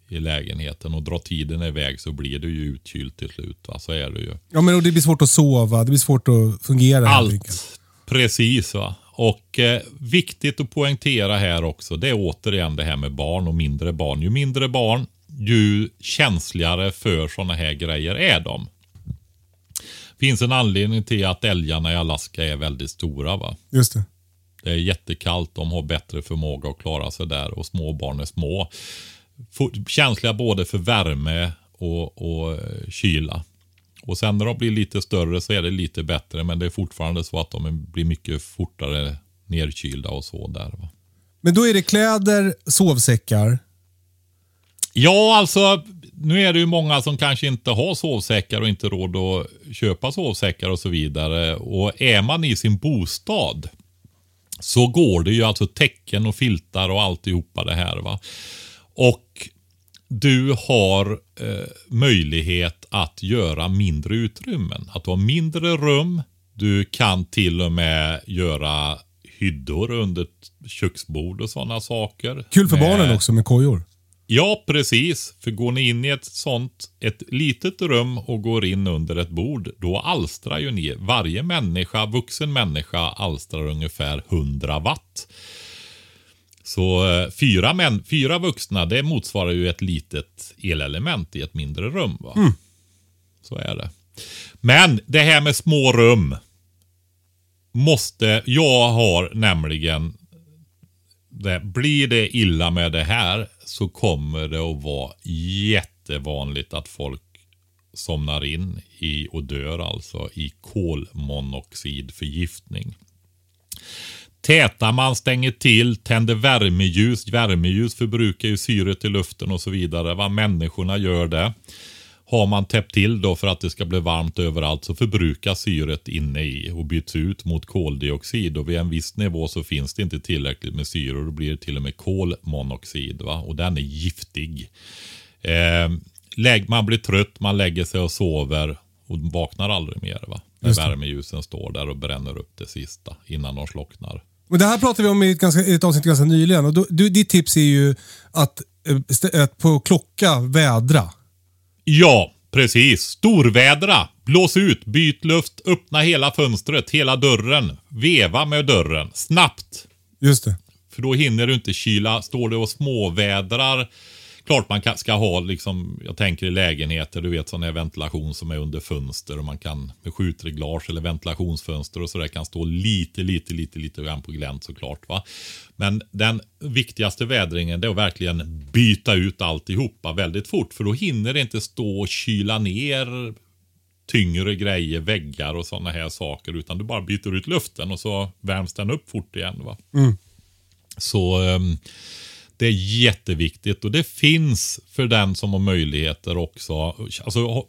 i lägenheten och drar tiden iväg så blir du ju utkyld till slut. Va? Så är det ju. Ja, men det blir svårt att sova. Det blir svårt att fungera. Allt. Precis va. Och eh, viktigt att poängtera här också. Det är återigen det här med barn och mindre barn. Ju mindre barn, ju känsligare för sådana här grejer är de. Finns en anledning till att älgarna i Alaska är väldigt stora. va. Just det. Det är jättekallt, de har bättre förmåga att klara sig där och små barn är små. Känsliga både för värme och, och eh, kyla. Och sen när de blir lite större så är det lite bättre men det är fortfarande så att de blir mycket fortare nerkylda och så där. Va? Men då är det kläder, sovsäckar. Ja, alltså nu är det ju många som kanske inte har sovsäckar och inte råd att köpa sovsäckar och så vidare. Och är man i sin bostad så går det ju alltså täcken och filtar och alltihopa det här. va. Och du har eh, möjlighet att göra mindre utrymmen. Att ha mindre rum. Du kan till och med göra hyddor under köksbord och sådana saker. Kul för Med- barnen också med kojor. Ja, precis. För går ni in i ett sånt, ett litet rum och går in under ett bord, då alstrar ju ni, varje människa, vuxen människa alstrar ungefär 100 watt. Så eh, fyra, män, fyra vuxna, det motsvarar ju ett litet elelement i ett mindre rum. Va? Mm. Så är det. Men det här med små rum. Måste, jag har nämligen, det, blir det illa med det här så kommer det att vara jättevanligt att folk somnar in i och dör alltså i kolmonoxidförgiftning. Tätar man, stänger till, tänder värmeljus. Värmeljus förbrukar ju syret i luften och så vidare. Vad människorna gör det. Har man täppt till då för att det ska bli varmt överallt så förbrukas syret inne i och byts ut mot koldioxid. Och vid en viss nivå så finns det inte tillräckligt med syre och då blir det till och med kolmonoxid. Va? Och den är giftig. Eh, man blir trött, man lägger sig och sover och vaknar aldrig mer. Va? När värmeljusen står där och bränner upp det sista innan de slocknar. Men det här pratade vi om i ett, ganska, i ett avsnitt ganska nyligen. Och då, du, ditt tips är ju att, eh, att på klocka vädra. Ja, precis. Storvädra. Blås ut, byt luft, öppna hela fönstret, hela dörren. Veva med dörren. Snabbt. Just det. För då hinner du inte kyla. Står det och småvädrar. Klart man kan, ska ha, liksom, jag tänker i lägenheter, du vet sån här ventilation som är under fönster och man kan med skjutreglage eller ventilationsfönster och sådär kan stå lite, lite, lite, lite grann på glänt såklart. Va? Men den viktigaste vädringen det är att verkligen byta ut alltihopa väldigt fort för då hinner det inte stå och kyla ner tyngre grejer, väggar och sådana här saker. Utan du bara byter ut luften och så värms den upp fort igen. Va? Så ehm, det är jätteviktigt och det finns för den som har möjligheter också. Alltså,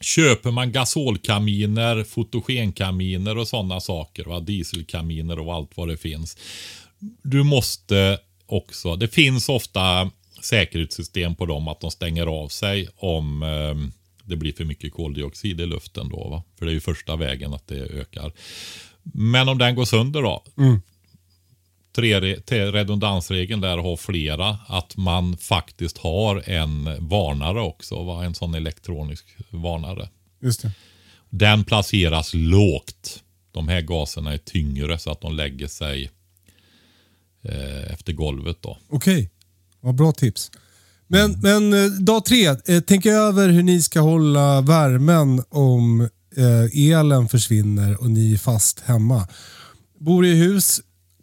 köper man gasolkaminer, fotogenkaminer och sådana saker, va? dieselkaminer och allt vad det finns. Du måste också, det finns ofta säkerhetssystem på dem att de stänger av sig om eh, det blir för mycket koldioxid i luften då. Va? För det är ju första vägen att det ökar. Men om den går sönder då, mm tre, tre redundansregeln där har flera. Att man faktiskt har en varnare också. Va? En sån elektronisk varnare. Just det. Den placeras lågt. De här gaserna är tyngre så att de lägger sig eh, efter golvet. då. Okej, vad bra tips. Men, men eh, dag tre, eh, tänk över hur ni ska hålla värmen om eh, elen försvinner och ni är fast hemma. Bor i hus,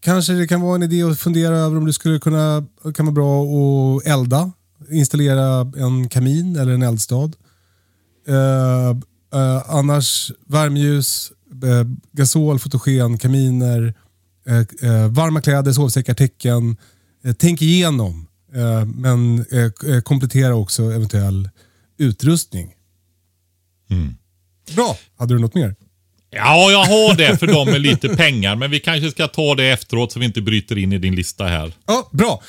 kanske det kan vara en idé att fundera över om det skulle kunna kan vara bra att elda. Installera en kamin eller en eldstad. Eh, eh, annars värmeljus, eh, gasol, fotogen, kaminer, eh, eh, varma kläder, sovsäckar, täcken. Eh, tänk igenom, men komplettera också eventuell utrustning. Bra, hade du något mer? Ja, jag har det för dem med lite pengar. Men vi kanske ska ta det efteråt så vi inte bryter in i din lista här. Ja, bra.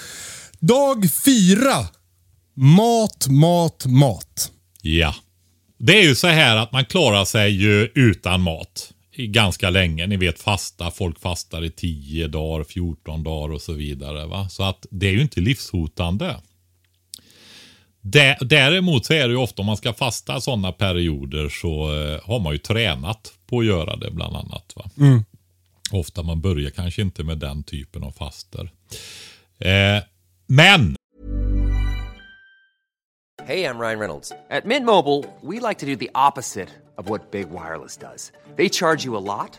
Dag fyra. Mat, mat, mat. Ja. Det är ju så här att man klarar sig ju utan mat ganska länge. Ni vet fasta, folk fastar i 10 dagar, 14 dagar och så vidare. Va? Så att det är ju inte livshotande. Dä- Däremot så är det ju ofta om man ska fasta sådana perioder så eh, har man ju tränat på att göra det bland annat. Va? Ofta man börjar kanske inte med den typen av faster. Eh, men Hey, I'm Ryan Reynolds. At Mint Mobile, we like to do the opposite of what Big Wireless does. They charge you a lot,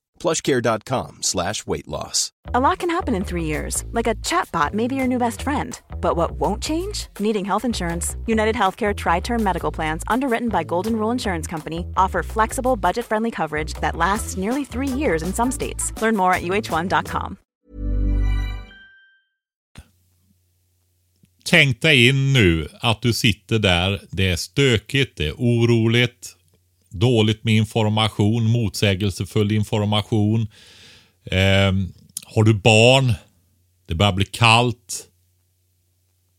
plushcare.com slash weight loss. A lot can happen in three years, like a chatbot may be your new best friend. But what won't change? Needing health insurance. United Healthcare Tri Term Medical Plans, underwritten by Golden Rule Insurance Company, offer flexible, budget friendly coverage that lasts nearly three years in some states. Learn more at uh1.com. Tänk dig in nu att du sitter där, det är stökigt, det är oroligt, dåligt med information, motsägelsefull information. Eh, har du barn? Det börjar bli kallt.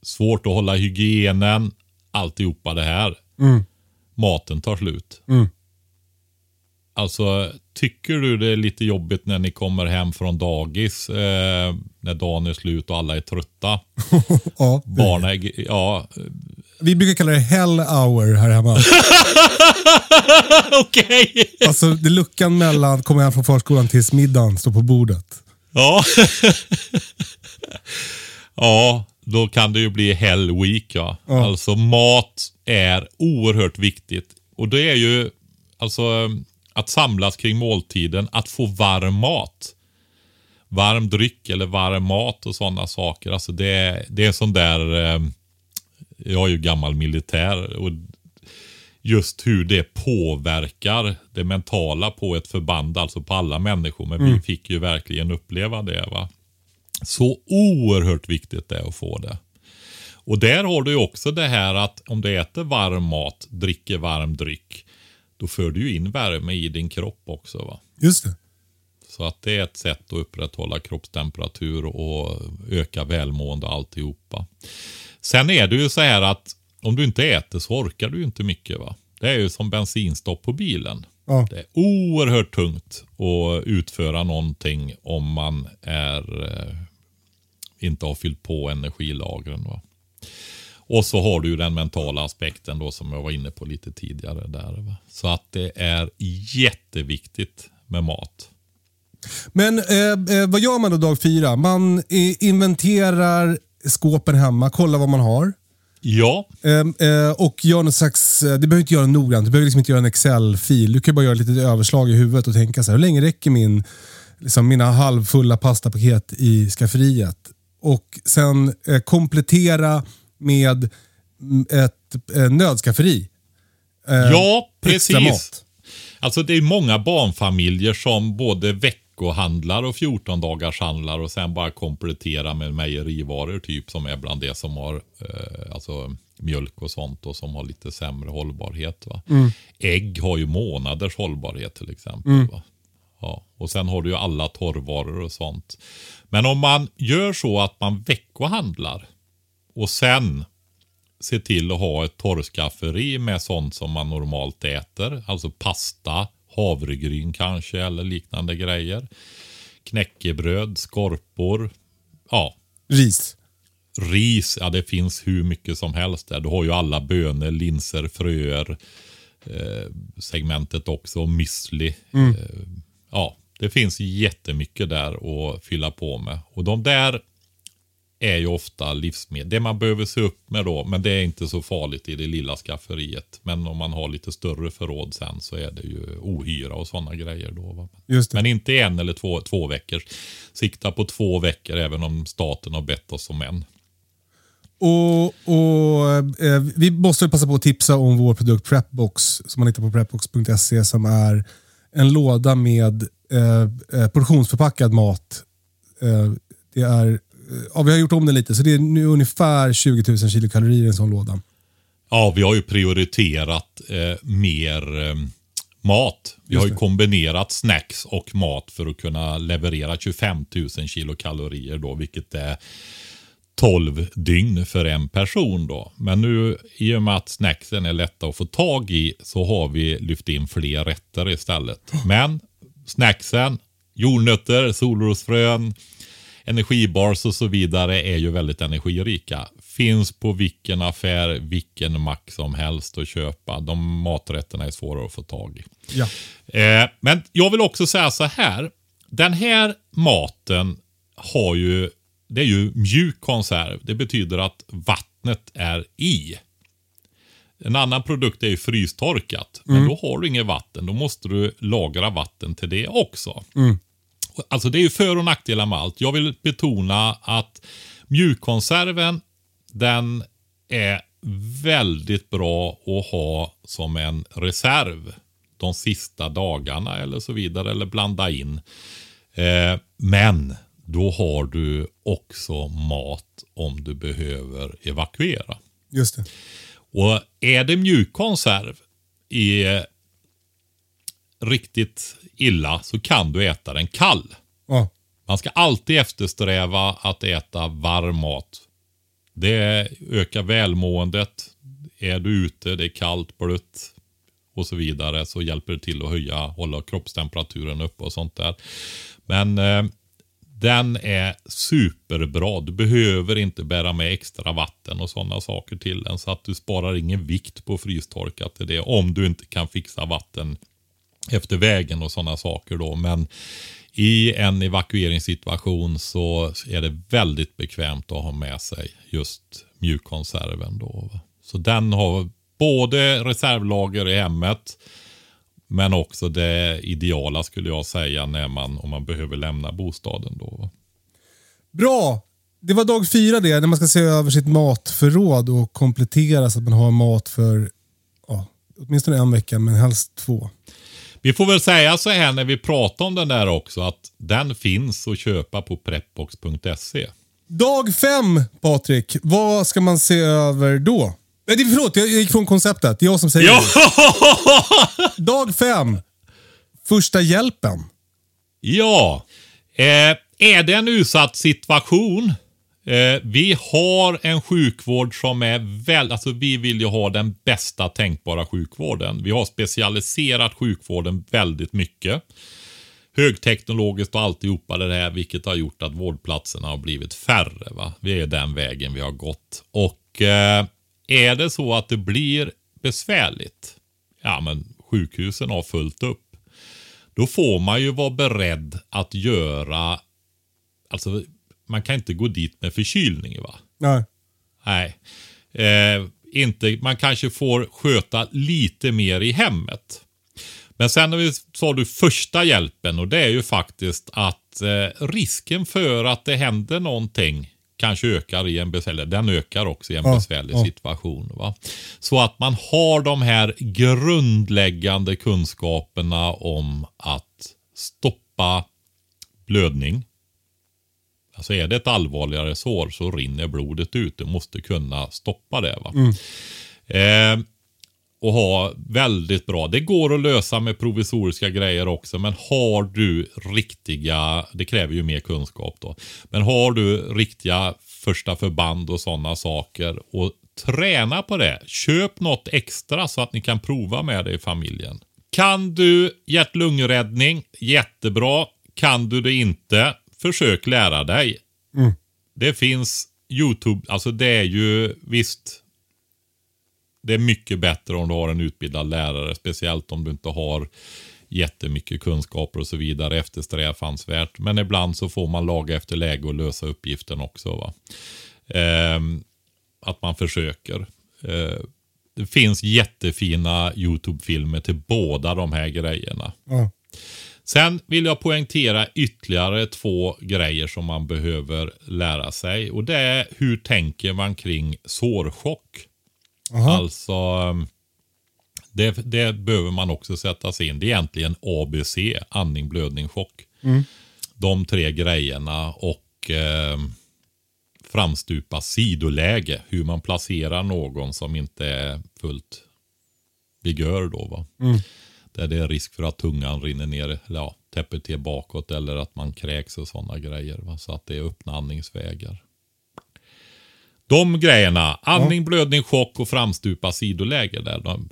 Svårt att hålla hygienen. Alltihopa det här. Maten tar slut. Alltså, tycker du det är lite jobbigt när ni kommer hem från dagis? Eh, när dagen är slut och alla är trötta? Ja, Barnen ja, Vi brukar kalla det hell hour här hemma. okej. alltså det är luckan mellan komma hem från förskolan tills middagen står på bordet. Ja. ja, då kan det ju bli hell week ja. Ja. Alltså mat är oerhört viktigt. Och det är ju alltså att samlas kring måltiden, att få varm mat. Varm dryck eller varm mat och sådana saker. Alltså det, är- det är sån där, eh, jag är ju gammal militär och just hur det påverkar det mentala på ett förband, alltså på alla människor. Men vi fick ju verkligen uppleva det. va. Så oerhört viktigt det är att få det. Och där har du ju också det här att om du äter varm mat, dricker varm dryck, då för du ju in värme i din kropp också. va. Just det. Så att det är ett sätt att upprätthålla kroppstemperatur och öka välmående och alltihopa. Sen är det ju så här att om du inte äter så orkar du inte mycket. va. Det är ju som bensinstopp på bilen. Ja. Det är oerhört tungt att utföra någonting om man är, eh, inte har fyllt på energilagren. Va? Och så har du ju den mentala aspekten då som jag var inne på lite tidigare. där. Va? Så att det är jätteviktigt med mat. Men eh, eh, vad gör man då dag fyra? Man inventerar skåpen hemma, kollar vad man har. Ja, Ehm, eh, och gör någon slags, eh, du behöver inte göra noggrant, du behöver liksom inte göra en Excel-fil. Du kan bara göra lite överslag i huvudet och tänka så här, hur länge räcker min, liksom mina halvfulla pastapaket i skafferiet? Och sen eh, komplettera med mm, ett eh, nödskafferi. Ja precis. Alltså det är många barnfamiljer som både veckohandlar och 14 dagars handlar och sen bara kompletterar med mejerivaror typ som är bland det som har eh, alltså mjölk och sånt och som har lite sämre hållbarhet. Va? Ägg har ju månaders hållbarhet till exempel. Va? Ja, och sen har du ju alla torrvaror och sånt. Men om man gör så att man veckohandlar och sen se till att ha ett torrskafferi med sånt som man normalt äter. Alltså pasta, havregryn kanske eller liknande grejer. Knäckebröd, skorpor. Ja, Ris. ris. Ja, det finns hur mycket som helst där. Du har ju alla bönor, linser, fröer. Eh, segmentet också, müsli. Eh, ja, det finns jättemycket där att fylla på med. Och de där är ju ofta livsmedel. Det man behöver se upp med då, men det är inte så farligt i det lilla skafferiet. Men om man har lite större förråd sen så är det ju ohyra och sådana grejer då. Men inte en eller två, två veckor. Sikta på två veckor även om staten har bett oss om en. Och, och eh, Vi måste passa på att tipsa om vår produkt Prepbox som man hittar på prepbox.se som är en låda med eh, eh, portionsförpackad mat. Eh, det är, ja, vi har gjort om den lite, så det är nu ungefär 20 000 kilokalorier i en sån låda. Ja, vi har ju prioriterat eh, mer eh, mat. Vi har ju kombinerat snacks och mat för att kunna leverera 25 000 kilokalorier då, vilket är 12 dygn för en person då. Men nu i och med att snacksen är lätta att få tag i så har vi lyft in fler rätter istället. Men snacksen, jordnötter, solrosfrön, energibars och så vidare är ju väldigt energirika. Finns på vilken affär, vilken mack som helst att köpa. De maträtterna är svåra att få tag i. Ja. Eh, men jag vill också säga så här. Den här maten har ju, det är ju mjuk konserv. Det betyder att vattnet är i. En annan produkt är ju frystorkat. Men då har du inget vatten. Då måste du lagra vatten till det också. Alltså det är ju för och nackdelar med allt. Jag vill betona att mjukkonserven, den är väldigt bra att ha som en reserv de sista dagarna eller så vidare. Eller blanda in. Eh, men då har du också mat om du behöver evakuera. Just det. Och är det mjukkonserv i eh, riktigt illa så kan du äta den kall. Ja. Man ska alltid eftersträva att äta varm mat. Det ökar välmåendet. Är du ute, det är kallt, blött och så vidare så hjälper det till att höja, hålla kroppstemperaturen uppe och sånt där. Men eh, den är superbra. Du behöver inte bära med extra vatten och sådana saker till den. Så att du sparar ingen vikt på frystorkat till det. Om du inte kan fixa vatten efter vägen och sådana saker då. Men i en evakueringssituation så är det väldigt bekvämt att ha med sig just mjukkonserven då. va. Så den har både reservlager i hemmet men också det ideala skulle jag säga när man, om man behöver lämna bostaden då. va. Bra! Det var dag fyra det, när man ska se över sitt matförråd och komplettera så att man har mat för ja, åtminstone en vecka, men helst två. Vi får väl säga så här när vi pratar om den där också att den finns att köpa på prepbox.se. Dag fem, Patrik. Vad ska man se över då? Nej, det- förlåt, jag gick från konceptet. Det är jag som säger Ja! det. Dag fem. Första hjälpen. Ja, eh, är det en utsatt situation? Eh, vi har en sjukvård som är väl, alltså vi vill ju ha den bästa tänkbara sjukvården. Vi har specialiserat sjukvården väldigt mycket. Högteknologiskt och alltihopa det här, vilket har gjort att vårdplatserna har blivit färre. Va? Vi är den vägen vi har gått. Och eh, är det så att det blir besvärligt, ja men sjukhusen har fullt upp. Då får man ju vara beredd att göra, alltså man kan inte gå dit med förkylning va? Nej. Nej. Eh, inte, man kanske får sköta lite mer i hemmet. Men sen har vi, sa du första hjälpen och det är ju faktiskt att eh, risken för att det händer någonting kanske ökar i en besvärlig, den ökar också i en Ja, besvärlig ja. situation. Va? Så att man har de här grundläggande kunskaperna om att stoppa blödning. Alltså är det ett allvarligare sår så rinner blodet ut. Du måste kunna stoppa det. Va? Eh, och ha väldigt bra. Det går att lösa med provisoriska grejer också. Men har du riktiga, det kräver ju mer kunskap då. Men har du riktiga första förband och sådana saker och träna på det. Köp något extra så att ni kan prova med det i familjen. Kan du hjärt-lungräddning? Jättebra. Kan du det inte? Försök lära dig. Det finns YouTube, alltså det är ju visst. Det är mycket bättre om du har en utbildad lärare, speciellt om du inte har jättemycket kunskaper och så vidare eftersträvansvärt. Men ibland så får man laga efter läge och lösa uppgiften också. Va? Ehm, att man försöker. Eh, det finns jättefina YouTube-filmer till båda de här grejerna. Ja. Sen vill jag poängtera ytterligare två grejer som man behöver lära sig. Och det är hur tänker man kring sårchock? Aha. Alltså, um, det, det behöver man också sätta sig in. Det är egentligen ABC, andning, blödning, chock. De tre grejerna och eh, framstupa sidoläge. Hur man placerar någon som inte är fullt vigör då. Va? Där det är risk för att tungan rinner ner, ja, täpper till bakåt eller att man kräks och sådana grejer. Va? Så att det är öppna andningsvägar. De grejerna, andning, blödning, chock och framstupa sidoläge där. De,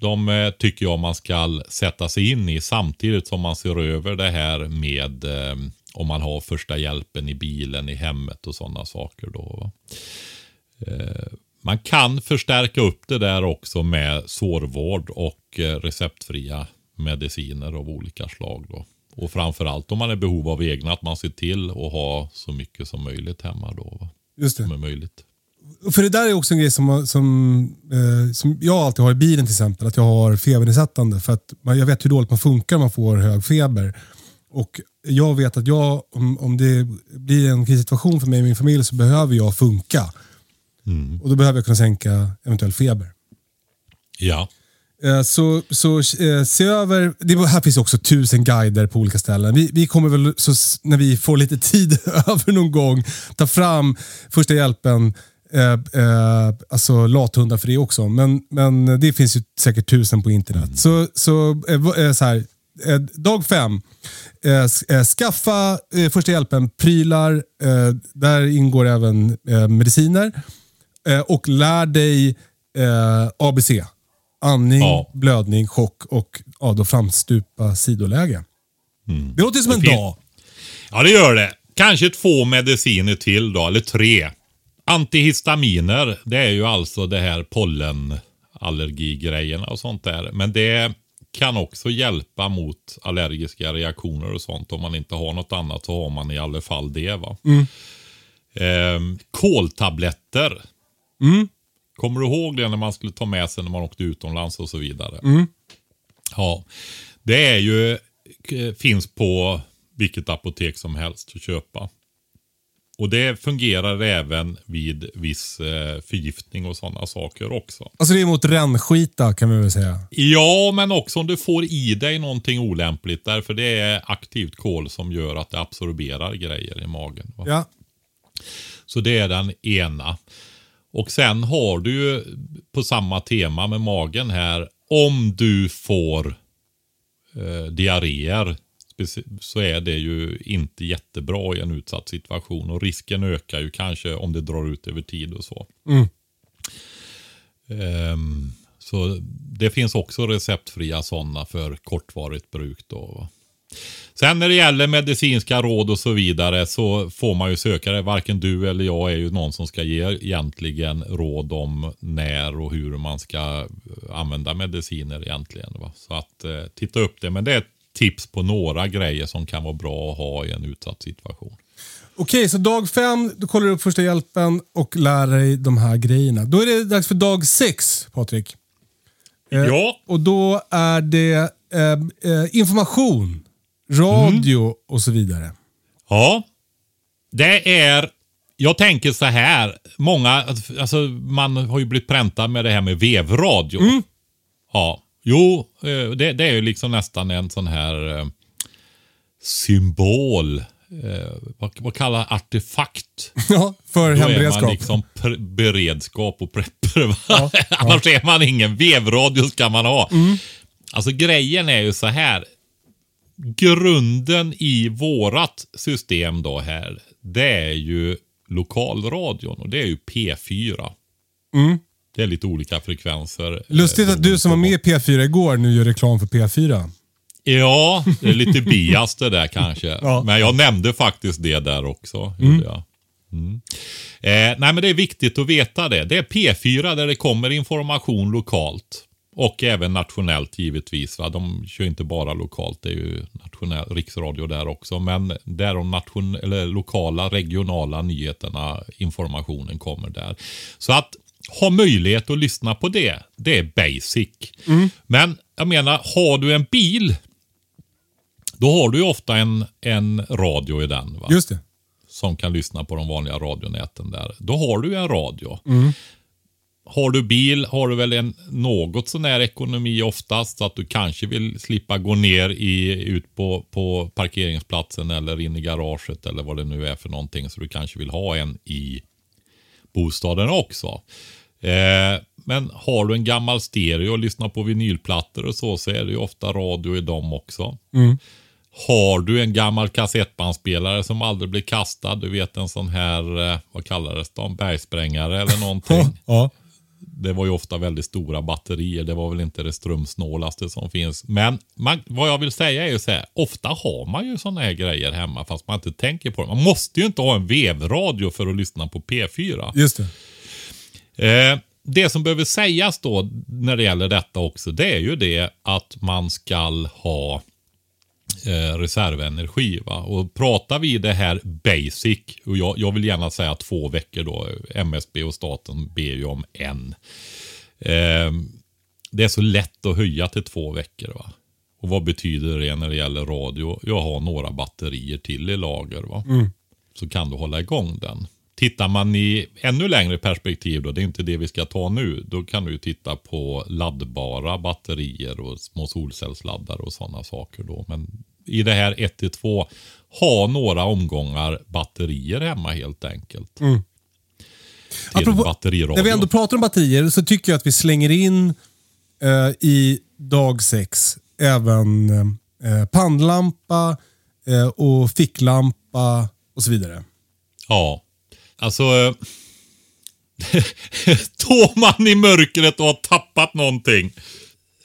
de eh, tycker jag man ska sätta sig in i samtidigt som man ser över det här med eh, om man har första hjälpen i bilen, i hemmet och sådana saker. Då? Eh, man kan förstärka upp det där också med sårvård och eh, receptfria mediciner av olika slag. Då. Och framförallt om man är i behov av egna, att man ser till att ha så mycket som möjligt hemma då. Va? Just det. Som är möjligt. För det där är också en grej som, som, eh, som jag alltid har i bilen till exempel. Att jag har febernedsättande. För att man, jag vet hur dåligt man funkar om man får hög feber. Och jag vet att jag, om, om det blir en krissituation för mig och min familj så behöver jag funka. Och då behöver jag kunna sänka eventuell feber. Ja. Eh, Så, så eh, se över, det, här finns också tusen guider på olika ställen. Vi, vi kommer väl, så, när vi får lite tid över någon gång, ta fram första hjälpen, eh, eh, alltså lathundar för det också. Men, men det finns ju säkert tusen på internet. Så, så, eh, eh, så här, eh, dag fem, skaffa första hjälpen-prylar. Där ingår även mediciner. Eh, och lär dig eh, ABC. Andning, Ja. blödning, chock och ja, då framstupa sidoläge. Det låter som en Mm. dag. Ja, det gör det. Kanske två mediciner till då, eller tre. Antihistaminer, det är ju alltså det här pollenallergigrejerna och sånt där. Men det kan också hjälpa mot allergiska reaktioner och sånt. Om man inte har något annat så har man i alla fall det. va. Ehm, koltabletter. Kommer du ihåg det när man skulle ta med sig när man åkte utomlands och så vidare? Ja, det är ju, k- finns på vilket apotek som helst att köpa. Och det fungerar även vid viss eh, förgiftning och sådana saker också. Alltså det är mot rännskita kan vi väl säga. Ja, men också om du får i dig någonting olämpligt. Därför det är aktivt kol som gör att det absorberar grejer i magen. Va? Ja. Så det är den ena. Och sen har du ju på samma tema med magen här. Om du får eh, diarréer så är det ju inte jättebra i en utsatt situation. Och risken ökar ju kanske om det drar ut över tid och så. Ehm, så det finns också receptfria sådana för kortvarigt bruk. Då. Sen när det gäller medicinska råd och så vidare så får man ju söka det. Varken du eller jag är ju någon som ska ge egentligen råd om när och hur man ska eh, använda mediciner egentligen. Va? Så att eh, titta upp det. Men det är ett tips på några grejer som kan vara bra att ha i en utsatt situation. Okej, så dag fem, då kollar du upp första hjälpen och lär dig de här grejerna. Då är det dags för dag sex, Patrik. Eh, Ja. Och då är det eh, eh, information, radio och så vidare. Ja, det är... Jag tänker så här. Många, alltså man har ju blivit präntad med det här med vevradio. Ja, jo, eh, det, det är ju liksom nästan en sån här eh, symbol. Eh, vad, vad kallar artefakt? Ja, för Då är hemberedskap. man liksom beredskap och prepper. Va? Annars är man ingen. Vevradio ska man ha. Alltså grejen är ju så här. Grunden i vårat system då här. Det är ju lokalradion och det är ju P4. Det är lite olika frekvenser. Lustigt eh, att du som var med i P4 igår nu gör reklam för P4. Ja, det är lite bias det där kanske. Ja. Men jag nämnde faktiskt det där också. gjorde Jag. Mm. Eh, nej men det är viktigt att veta det. Det är P4 där det kommer information lokalt. Och även nationellt givetvis. Va? De kör inte bara lokalt. Det är ju nationell, riksradio där också. Men där de nation, eller lokala, regionala nyheterna, informationen kommer där. Så att ha möjlighet att lyssna på det, det är basic. Men jag menar, har du en bil då har du ju ofta en, en radio i den. Va? Just det. Som kan lyssna på de vanliga radionäten där. Då har du en radio. Har du bil har du väl en något sån här ekonomi oftast. Så att du kanske vill slippa gå ner i, ut på, på parkeringsplatsen eller in i garaget eller vad det nu är för någonting. Så du kanske vill ha en i bostaden också. Eh, men har du en gammal stereo och lyssnar på vinylplattor och så, så är det ju ofta radio i dem också. Har du en gammal kassettbandspelare som aldrig blir kastad, du vet en sån här, eh, vad kallades en bergsprängare eller någonting. Ja. Det var ju ofta väldigt stora batterier. Det var väl inte det strömsnålaste som finns. Men man, vad jag vill säga är ju så här. Ofta har man ju sådana här grejer hemma fast man inte tänker på det. Man måste ju inte ha en vevradio för att lyssna på P4. Just det. Eh, det som behöver sägas då när det gäller detta också. Det är ju det att man skall ha eh, reservenergi. Va? Och pratar vi det här basic, och jag, jag vill gärna säga två veckor då, MSB och staten ber ju om en. Eh, det är så lätt att höja till två veckor. va. Och vad betyder det när det gäller radio? Jag har några batterier till i lager. va. Så kan du hålla igång den. Tittar man i ännu längre perspektiv, då, det är inte det vi ska ta nu, då kan du titta på laddbara batterier och små solcellsladdare och sådana saker. Då. Men i det här 1-2, ha några omgångar batterier hemma helt enkelt. Till Apropå, när vi ändå pratar om batterier så tycker jag att vi slänger in eh, i dag sex även eh, pannlampa eh, och ficklampa och så vidare. Ja, alltså. eh, Står man i mörkret och har tappat någonting.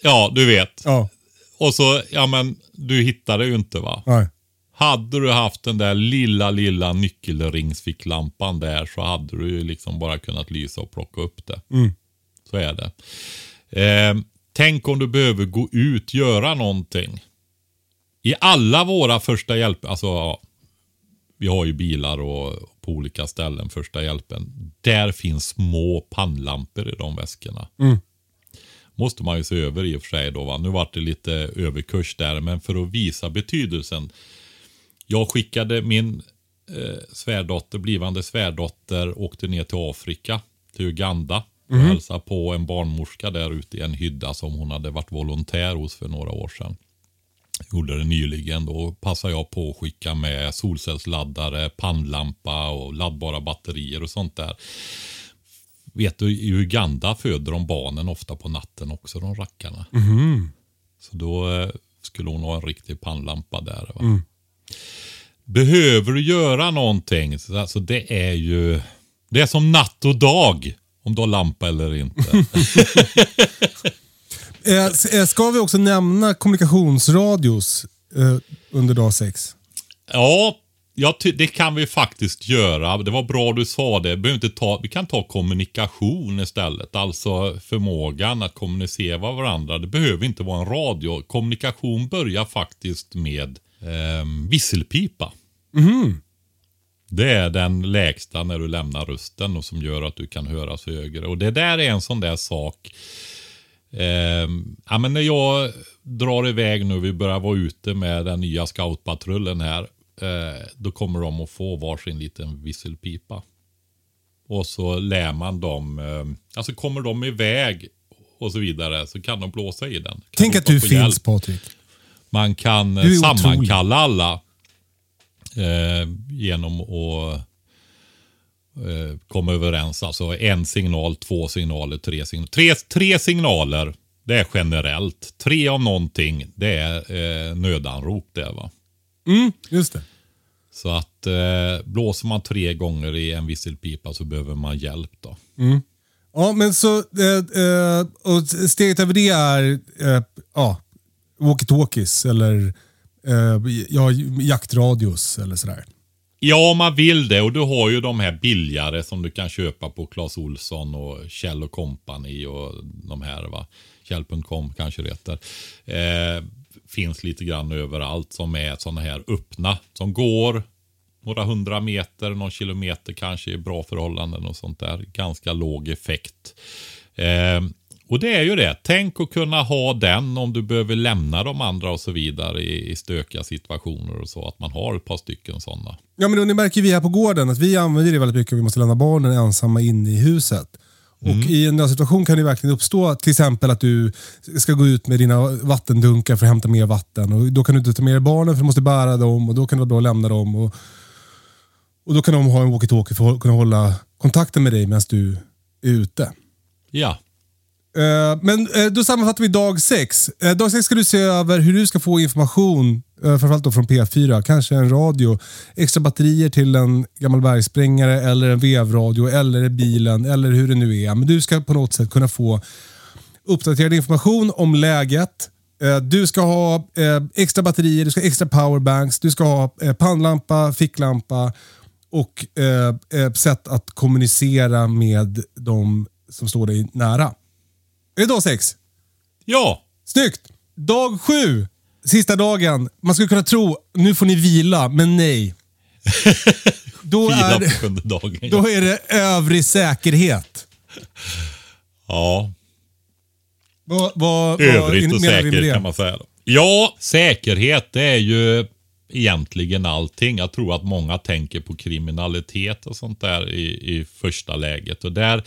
Ja, du vet. Ja, Och så, ja men, du hittar det ju inte va? nej. Hade du haft den där lilla, lilla nyckelringsficklampan där så hade du ju liksom bara kunnat lysa och plocka upp det. Så är det. Eh, tänk om du behöver gå ut, göra någonting. I alla våra första hjälp, alltså ja, vi har ju bilar och på olika ställen första hjälpen. Där finns små pannlampor i de väskorna. Måste man ju se över i och för sig då. Va? Nu vart det lite överkurs där, men för att visa betydelsen. Jag skickade min eh, svärdotter, blivande svärdotter, åkte ner till Afrika, till Uganda. Och hälsade på en barnmorska där ute i en hydda som hon hade varit volontär hos för några år sedan. Gjorde det nyligen. Då passade jag på att skicka med solcellsladdare, pannlampa och laddbara batterier och sånt där. Vet du, i Uganda föder de barnen ofta på natten också, de rackarna. Så då eh, skulle hon ha en riktig pannlampa där. Va? Behöver du göra någonting, så alltså det är ju... Det är som natt och dag. Om du har lampa eller inte. Eh, eh, ska vi också nämna kommunikationsradios eh, under dag sex? Ja, ty- det kan vi faktiskt göra. Det var bra du sa det. Vi, inte ta, vi kan ta kommunikation istället. Alltså förmågan att kommunicera med varandra. Det behöver inte vara en radio. Kommunikation börjar faktiskt med eh, visselpipa. Det är den lägsta när du lämnar rösten och som gör att du kan höras högre. Och det där är en sån där sak. Eh, ja, men när jag drar iväg nu, vi börjar vara ute med den nya scoutpatrullen här. Eh, då kommer de att få varsin liten visselpipa. Och så lär man dem, eh, alltså kommer de iväg och så vidare så kan de blåsa i den. Kan Tänk att du finns hjälp. Patrik. Man kan eh, sammankalla alla eh, genom att eh, komma överens. Alltså en signal, två signaler, tre signaler. Tre, tre signaler, det är generellt. Tre av någonting, det är eh, nödanrop det va. Mm, just det. Så att eh, blåser man tre gånger i en visselpipa så behöver man hjälp då. Ja, men så eh, eh, och steget över det är eh, ja, walkie-talkies eller ja, jaktradios eller sådär. Ja, om man vill det. Och du har ju de här billigare som du kan köpa på Clas Olsson och Kjell och Company och de här va. Kjell.com kanske det heter. Eh, finns lite grann överallt som är sådana här öppna. Som går några hundra meter, någon kilometer kanske i bra förhållanden och sånt där. Ganska låg effekt. Eh, och det är ju det. Tänk att kunna ha den om du behöver lämna de andra och så vidare i, i stökiga situationer och så. Att man har ett par stycken sådana. Ja, men ni märker vi här på gården att vi använder det väldigt mycket vi måste lämna barnen ensamma inne i huset. Och I en nödsituation kan det verkligen uppstå till exempel att du ska gå ut med dina vattendunkar för att hämta mer vatten. Och Då kan du inte ta med dig barnen för du måste bära dem och då kan det vara bra att lämna dem. Och, och Då kan de ha en walkie-talkie för att kunna hålla kontakten med dig medan du är ute. Ja. Eh, men eh, då sammanfattar vi dag sex. Eh, dag sex ska du se över hur du ska få information, eh, framförallt då från P4, kanske en radio, extra batterier till en gammal bergsprängare eller en vevradio eller bilen eller hur det nu är. Men du ska på något sätt kunna få uppdaterad information om läget. Eh, du ska ha extra batterier, du ska ha extra powerbanks, du ska ha pannlampa, ficklampa och sätt att kommunicera med de som står dig nära. Är det dag sex? Ja. Snyggt! Dag sju sista dagen. Man skulle kunna tro, nu får ni vila, men nej. Då Fira är, på sjunde dagen. ja. då är det övrig säkerhet. Ja, Vad, vad, vad övrigt och menar vi med säker det? kan man säga. Ja, säkerhet det är ju egentligen allting. Jag tror att många tänker på kriminalitet och sånt där i, i första läget. Och där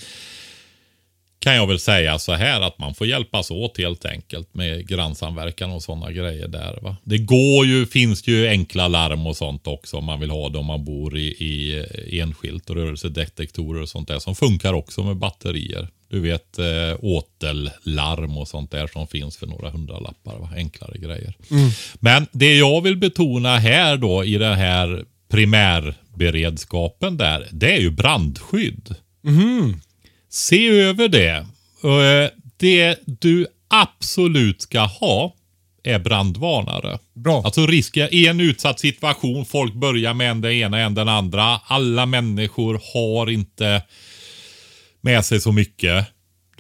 kan jag väl säga så här att man får hjälpas åt helt enkelt med grannsamverkan och sådana grejer där. Va? Det går ju, finns ju enkla larm och sånt också om man vill ha det om man bor i, i enskilt och rörelsedetektorer och sånt där som funkar också med batterier. Du vet eh, åtellarm och sånt där som finns för några hundralappar. Va? Enklare grejer. Men det jag vill betona här då i den här primärberedskapen där, det är ju brandskydd. Se över det. Eh, Det du absolut ska ha är brandvarnare. Bra. Alltså risken i en utsatt situation, folk börjar med en det ena, en den andra. Alla människor har inte med sig så mycket.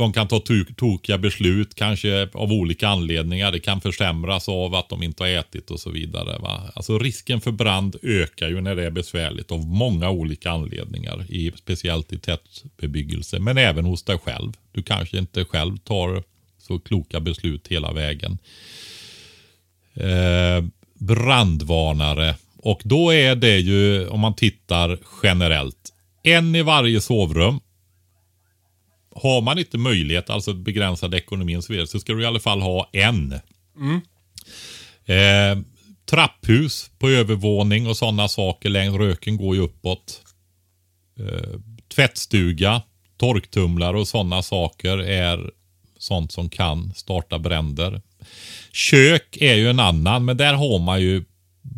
De kan ta to- tokiga beslut, kanske av olika anledningar. Det kan försämras av att de inte har ätit och så vidare. Va? Alltså risken för brand ökar ju när det är besvärligt av många olika anledningar. I, speciellt i tätbebyggelse, men även hos dig själv. Du kanske inte själv tar så kloka beslut hela vägen. Eh, brandvarnare. Och då är det ju, om man tittar generellt, en i varje sovrum. Har man inte möjlighet, alltså begränsad ekonomi och så vidare, så ska du i alla fall ha en. Eh, trapphus på övervåning och sådana saker. Längre röken går ju uppåt. Eh, tvättstuga, torktumlare och sådana saker är sånt som kan starta bränder. Kök är ju en annan, men där har man ju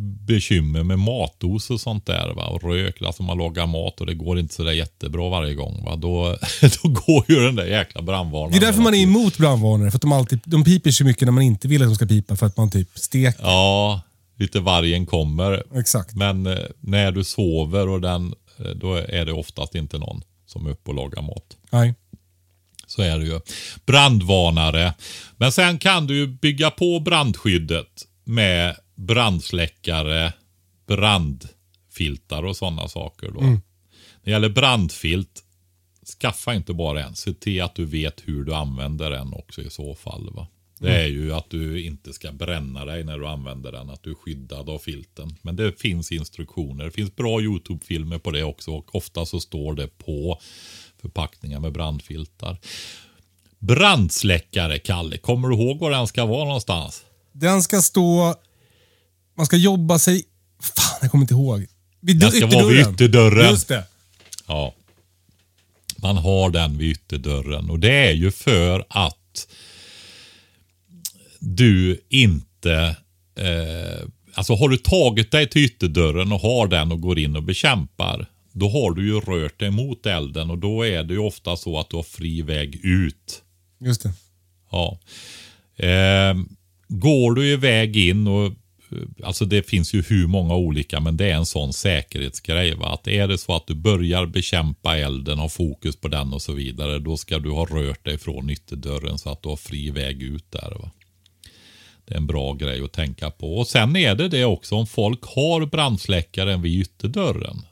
bekymmer med matos och sånt där. Va? Och rök, alltså man lagar mat och det går inte så där jättebra varje gång. Va? Då, då går ju den där jäkla brandvarnaren. Det är därför man är emot brandvarnare. För att de, alltid, de piper så mycket när man inte vill att de ska pipa. För att man typ steker. Ja, lite vargen kommer. Exakt. Men eh, när du sover och den, eh, då är det oftast inte någon som är uppe och lagar mat. Nej. Så är det ju. Brandvarnare. Men sen kan du ju bygga på brandskyddet med brandsläckare, brandfiltar och sådana saker. Då. När det gäller brandfilt, skaffa inte bara en. Se till att du vet hur du använder den också i så fall. Va? Det är ju att du inte ska bränna dig när du använder den. Att du är skyddad av filten. Men det finns instruktioner. Det finns bra YouTube-filmer på det också. Och ofta så står det på förpackningar med brandfiltar. Brandsläckare, Kalle. Kommer du ihåg var den ska vara någonstans? Den ska stå... Man ska jobba sig... Fan, jag kommer inte ihåg. Vid Den ska vara vid ytterdörren. Just det. Ja. Man har den vid ytterdörren och det är ju för att du inte... Eh, alltså har du tagit dig till ytterdörren och har den och går in och bekämpar. Då har du ju rört dig mot elden och då är det ju ofta så att du har fri väg ut. Just det. Ja. Eh, går du iväg in och Alltså det finns ju hur många olika men det är en sån säkerhetsgrej. Va? Att är det så att du börjar bekämpa elden, har fokus på den och så vidare. Då ska du ha rört dig från ytterdörren så att du har fri väg ut där. Va? Det är en bra grej att tänka på. Och Sen är det det också om folk har brandsläckaren vid ytterdörren.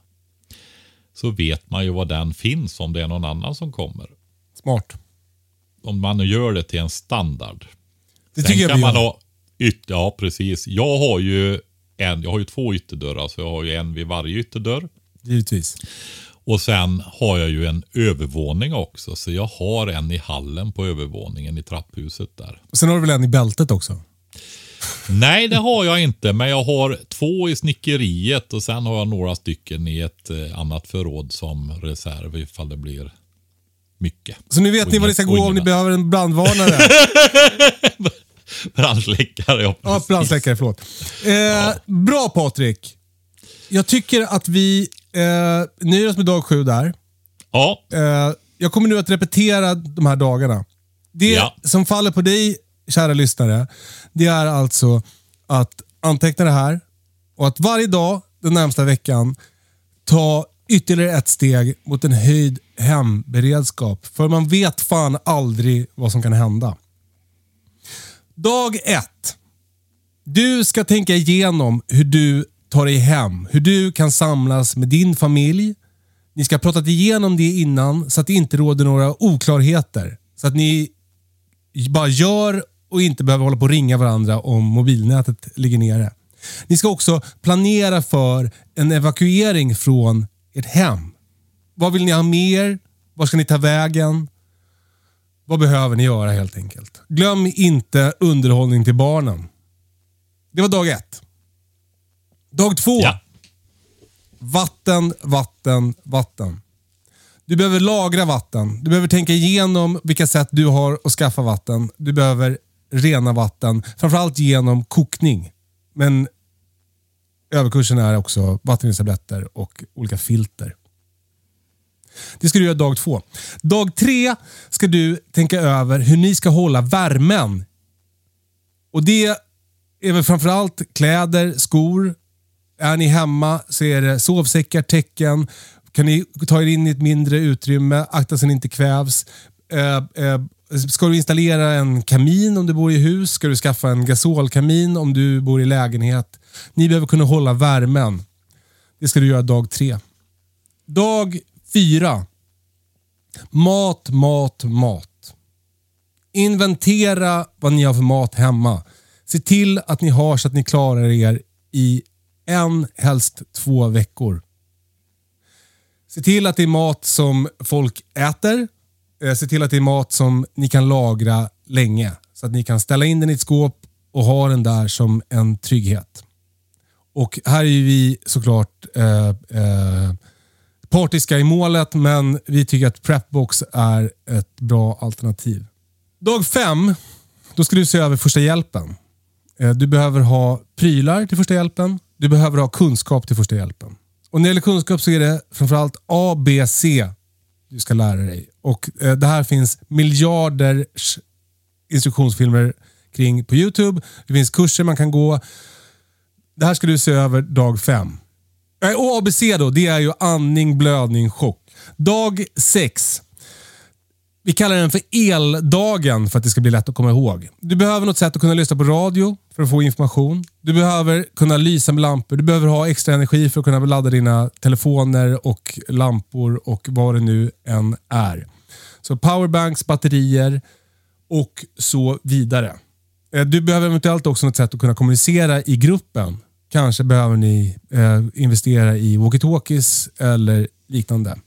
Så vet man ju var den finns om det är någon annan som kommer. Smart. Om man nu gör det till en standard. Det Sen tycker jag kan vi man gör. ha yt- Ja, precis. Jag har ju en, jag har ju två ytterdörrar, så jag har ju en vid varje ytterdörr. Givetvis. Och sen har jag ju en övervåning också, så jag har en i hallen på övervåningen i trapphuset där. Och sen har du väl en i bältet också? Nej, det har jag inte, men jag har två i snickeriet och sen har jag några stycken i ett eh, annat förråd som reserv ifall det blir mycket. Så nu vet Och ni var ni ska gå om ni behöver en brandvarnare. Brandsläckare, ja. ja, brandsläckare, förlåt. Eh, Bra Patrik. Jag tycker att vi eh, nöjer oss med dag sju där. Ja, Eh, jag kommer nu att repetera de här dagarna. Det Ja. som faller på dig, kära lyssnare, det är alltså att anteckna det här och att varje dag den närmsta veckan ta ytterligare ett steg mot en höjd hemberedskap. För man vet fan aldrig vad som kan hända. Dag ett. Du ska tänka igenom hur du tar dig hem. Hur du kan samlas med din familj. Ni ska ha pratat igenom det innan så att det inte råder några oklarheter. Så att ni bara gör och inte behöver hålla på och ringa varandra om mobilnätet ligger nere. Ni ska också planera för en evakuering från ert hem. Vad vill ni ha med er? Var ska ni ta vägen? Vad behöver ni göra helt enkelt? Glöm inte underhållning till barnen. Det var dag ett. Dag två. Ja. Vatten, vatten, vatten. Du behöver lagra vatten. Du behöver tänka igenom vilka sätt du har att skaffa vatten. Du behöver rena vatten. Framförallt genom kokning. Men överkursen är också vattenreningstabletter och olika filter. Det ska du göra dag två. Dag tre ska du tänka över hur ni ska hålla värmen. Och Det är väl framförallt kläder, skor. Är ni hemma så är det sovsäckar, täcken. Kan ni ta er in i ett mindre utrymme, akta så ni inte kvävs. Eh, eh, ska du installera en kamin om du bor i hus? Ska du skaffa en gasolkamin om du bor i lägenhet? Ni behöver kunna hålla värmen. Det ska du göra dag tre. Dag fyra. Mat, mat, mat. Inventera vad ni har för mat hemma. Se till att ni har så att ni klarar er i en, helst två veckor. Se till att det är mat som folk äter. Eh, se till att det är mat som ni kan lagra länge. Så att ni kan ställa in den i ett skåp och ha den där som en trygghet. Och här är ju vi såklart eh, eh, partiska i målet, men vi tycker att Prepbox är ett bra alternativ. Dag fem, då ska du se över första hjälpen. Eh, du behöver ha prylar till första hjälpen. Du behöver ha kunskap till första hjälpen. Och när det gäller kunskap så är det framförallt A, B, C du ska lära dig. Och eh, Det här finns miljarder instruktionsfilmer kring på YouTube. Det finns kurser man kan gå. Det här ska du se över dag fem. Och ABC då, det är ju andning, blödning, chock. Dag sex. Vi kallar den för eldagen för att det ska bli lätt att komma ihåg. Du behöver något sätt att kunna lyssna på radio för att få information. Du behöver kunna lysa med lampor. Du behöver ha extra energi för att kunna ladda dina telefoner och lampor och vad det nu än är. Så powerbanks, batterier och så vidare. Eh, du behöver eventuellt också något sätt att kunna kommunicera i gruppen. Kanske behöver ni eh, investera i walkie-talkies eller liknande.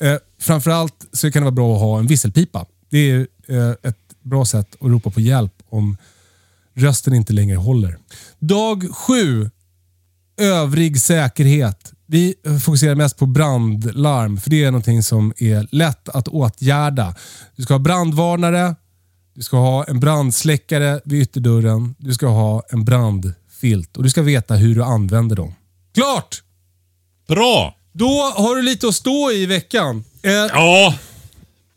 Eh, framförallt så kan det vara bra att ha en visselpipa. Det är eh, ett bra sätt att ropa på hjälp om rösten inte längre håller. Dag sju. Övrig säkerhet. Vi fokuserar mest på brandlarm, för det är någonting som är lätt att åtgärda. Du ska ha brandvarnare, du ska ha en brandsläckare vid ytterdörren, du ska ha en brand brandfilt och du ska veta hur du använder dem. Klart! Bra! Då har du lite att stå i i veckan. Eh, Ja,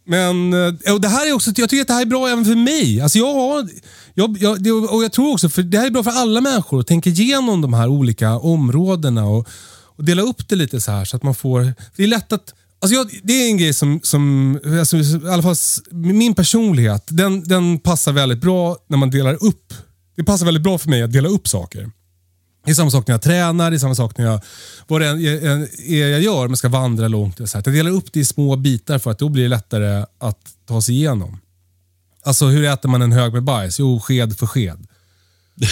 men eh, och det här är också, jag tycker att det här är bra även för mig. Alltså jag, jag, jag, och jag tror också, för det här är bra för alla människor att tänka igenom de här olika områdena och, och dela upp det lite så här så att man får... Det är lätt att... Alltså jag, det är en grej som, som alltså, i alla fall min personlighet, den, den passar väldigt bra när man delar upp. Det passar väldigt bra för mig att dela upp saker. Det är samma sak när jag tränar, det är samma sak när jag, vad det än är jag gör, om jag ska vandra långt. Så här. Jag delar upp det i små bitar för att då blir det lättare att ta sig igenom. Alltså hur äter man en hög med bajs? Jo, sked för sked.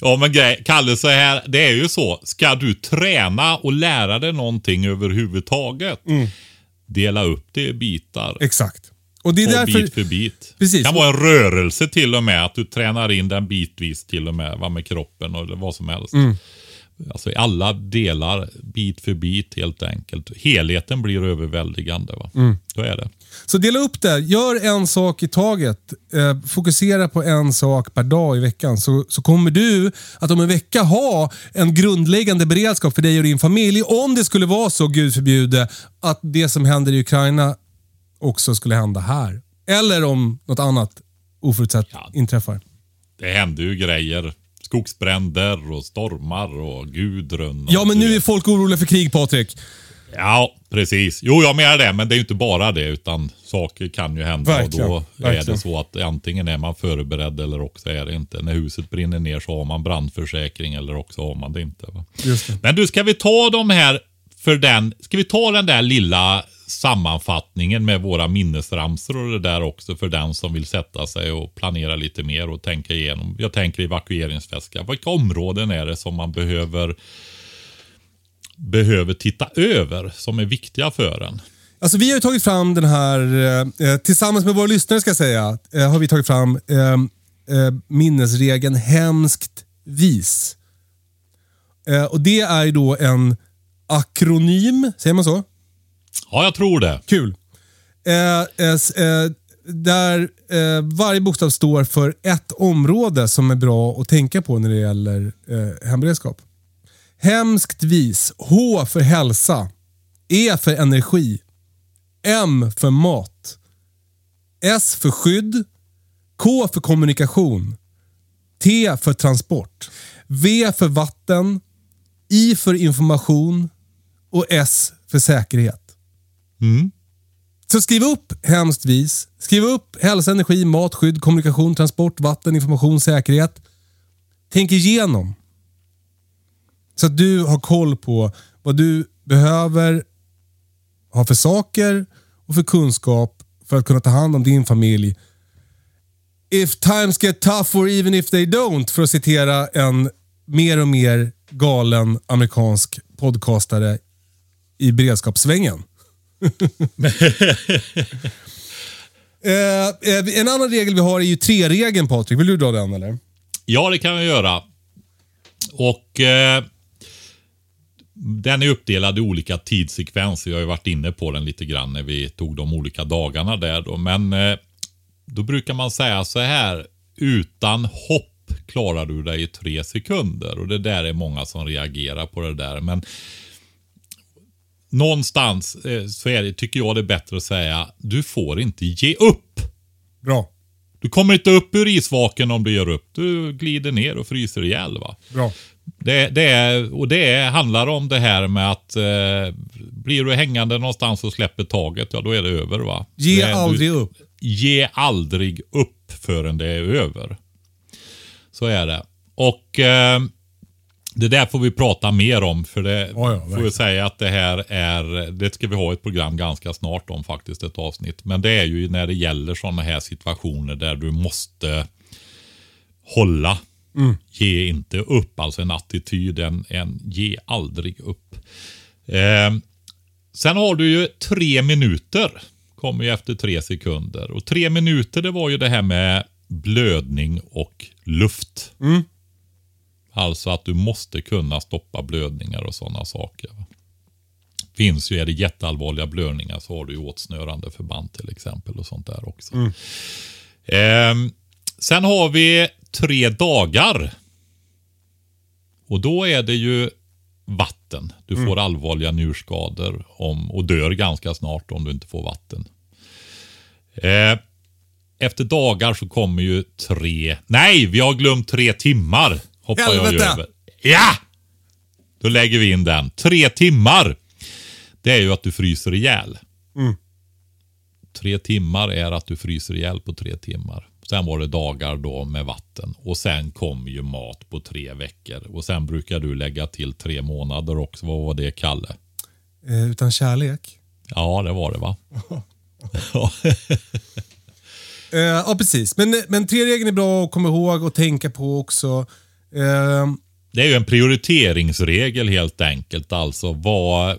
ja men grej, Kalle, så här, det är ju så. Ska du träna och lära dig någonting överhuvudtaget, dela upp det i bitar. Exakt. Och det är Och därför... bit för bit. Precis. Det kan vara en rörelse till och med. Att du tränar in den bitvis till och med. Va, med kroppen eller vad som helst. Mm. Alltså i alla delar, bit för bit helt enkelt. Helheten blir överväldigande. Va? Mm. Så är det. Så dela upp det. Gör en sak i taget. Eh, fokusera på en sak per dag i veckan. Så, så kommer du att om en vecka ha en grundläggande beredskap för dig och din familj. Om det skulle vara så, gud förbjude, att det som händer i Ukraina också skulle hända här. Eller om något annat oförutsett Ja. inträffar. Det händer ju grejer. Skogsbränder och stormar och Gudrun. och Ja, men nu är folk oroliga för krig, Patrik. Ja, Precis. Jo, jag menar det, men det är ju inte bara det, utan saker kan ju hända. Verkligen, Och då är verkligen. det så att antingen är man förberedd eller också är det inte. När huset brinner ner så har man brandförsäkring eller också har man det inte. Det. Men du, ska vi ta de här för den, ska vi ta den där lilla sammanfattningen med våra minnesramsor och det där också för den som vill sätta sig och planera lite mer och tänka igenom. Jag tänker evakueringsväska. Vilka områden är det som man behöver behöver titta över som är viktiga för en? Alltså vi har ju tagit fram den här, eh, eh tillsammans med våra lyssnare ska jag säga, eh, har vi tagit fram eh, eh, minnesregeln hemskt vis. Eh, och det är ju då en akronym, säger man så? Ja, jag tror det. Kul. Eh, eh, eh, där eh, varje bokstav står för ett område som är bra att tänka på när det gäller eh, hemberedskap. Hemskt vis. H för hälsa. E för energi. M för mat. S för skydd. K för kommunikation. T för transport. V för vatten. I för information. Och S för säkerhet. Mm. Så skriv upp hemskt vis. Skriv upp hälsa, energi, mat, skydd, kommunikation, transport, vatten, information, säkerhet. Tänk igenom. Så att du har koll på vad du behöver ha för saker och för kunskap för att kunna ta hand om din familj. If times get tough or even if they don't, för att citera en mer och mer galen amerikansk podcastare i beredskapssvängen. Eh, eh, en annan regel vi har är ju tre-regeln Patrik. Vill du dra den eller? Ja, det kan jag göra. Och eh, Den är uppdelad i olika tidssekvenser. Jag har ju varit inne på den lite grann när vi tog de olika dagarna där. Då. Men eh, då brukar man säga så här. Utan hopp klarar du dig i tre sekunder. Och det där är många som reagerar på det där. Men någonstans eh, så är det, tycker jag det är bättre att säga. Du får inte ge upp. Bra. Du kommer inte upp ur isvaken om du gör upp. Du glider ner och fryser ihjäl. Va? Bra. Det, det, är, och det handlar om det här med att eh, blir du hängande någonstans och släpper taget, ja då är det över. va? Ge det, aldrig upp. Ge aldrig upp förrän det är över. Så är det. Och eh, det där får vi prata mer om för det Ja, ja, får vi säga att det här är, det ska vi ha ett program ganska snart om faktiskt, ett avsnitt. Men det är ju när det gäller sådana här situationer där du måste hålla. Ge inte upp, alltså en attityd, en, en ge aldrig upp. Eh, sen har du ju tre minuter, kommer ju efter tre sekunder. Och tre minuter det var ju det här med blödning och luft. Alltså att du måste kunna stoppa blödningar och sådana saker. Finns ju, är det jätteallvarliga blödningar så har du ju åtsnörande förband till exempel och sånt där också. Ehm, sen har vi tre dagar. Och då är det ju vatten. Du får allvarliga njurskador om, och dör ganska snart om du inte får vatten. Eh, efter dagar så kommer ju tre... Nej, vi har glömt tre timmar. Hoppar jag Helvete! över. Ja! Då lägger vi in den. Tre timmar. Det är ju att du fryser ihjäl. Tre timmar är att du fryser ihjäl på tre timmar. Sen var det dagar då med vatten. Och sen kommer ju mat på tre veckor. Och sen brukar du lägga till tre månader också. Vad var det, Kalle? Eh, utan kärlek. Ja, det var det va? Eh, ja, precis. Men, men tre-regeln är bra att komma ihåg och tänka på också. Eh, Det är ju en prioriteringsregel helt enkelt. Alltså vad,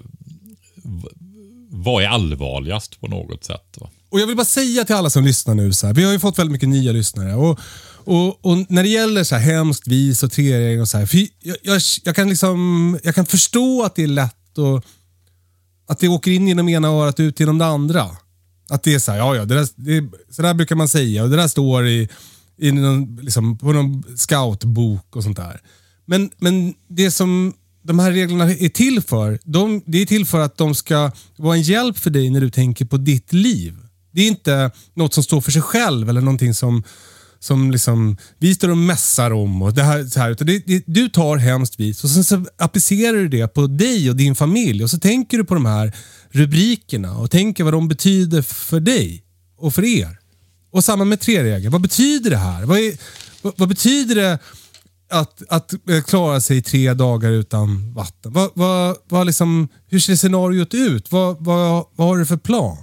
vad är allvarligast på något sätt? Va? Och Jag vill bara säga till alla som lyssnar nu, så här, vi har ju fått väldigt mycket nya lyssnare. Och, och, och När det gäller så här hemskt vis och treregler och så här, för jag, jag, jag, kan liksom, jag kan förstå att det är lätt och att det åker in genom ena örat och ut genom det andra. Att det är så här, ja ja, det där, det, så där brukar man säga och det där står i, i någon, liksom, på någon scoutbok och sånt där. Men, men det som de här reglerna är till för, de, det är till för att de ska vara en hjälp för dig när du tänker på ditt liv. Det är inte något som står för sig själv eller någonting som, som liksom, vi står och mässar om. Och det här, så här, utan det, det, du tar hemskt vis och sen så applicerar du det på dig och din familj. Och så tänker du på de här rubrikerna och tänker vad de betyder för dig och för er. Och samma med tre regler. Vad betyder det här? Vad, är, vad, vad betyder det att, att eh, klara sig tre dagar utan vatten? Vad, vad, vad liksom, hur ser scenariot ut? Vad, vad, vad har du för plan?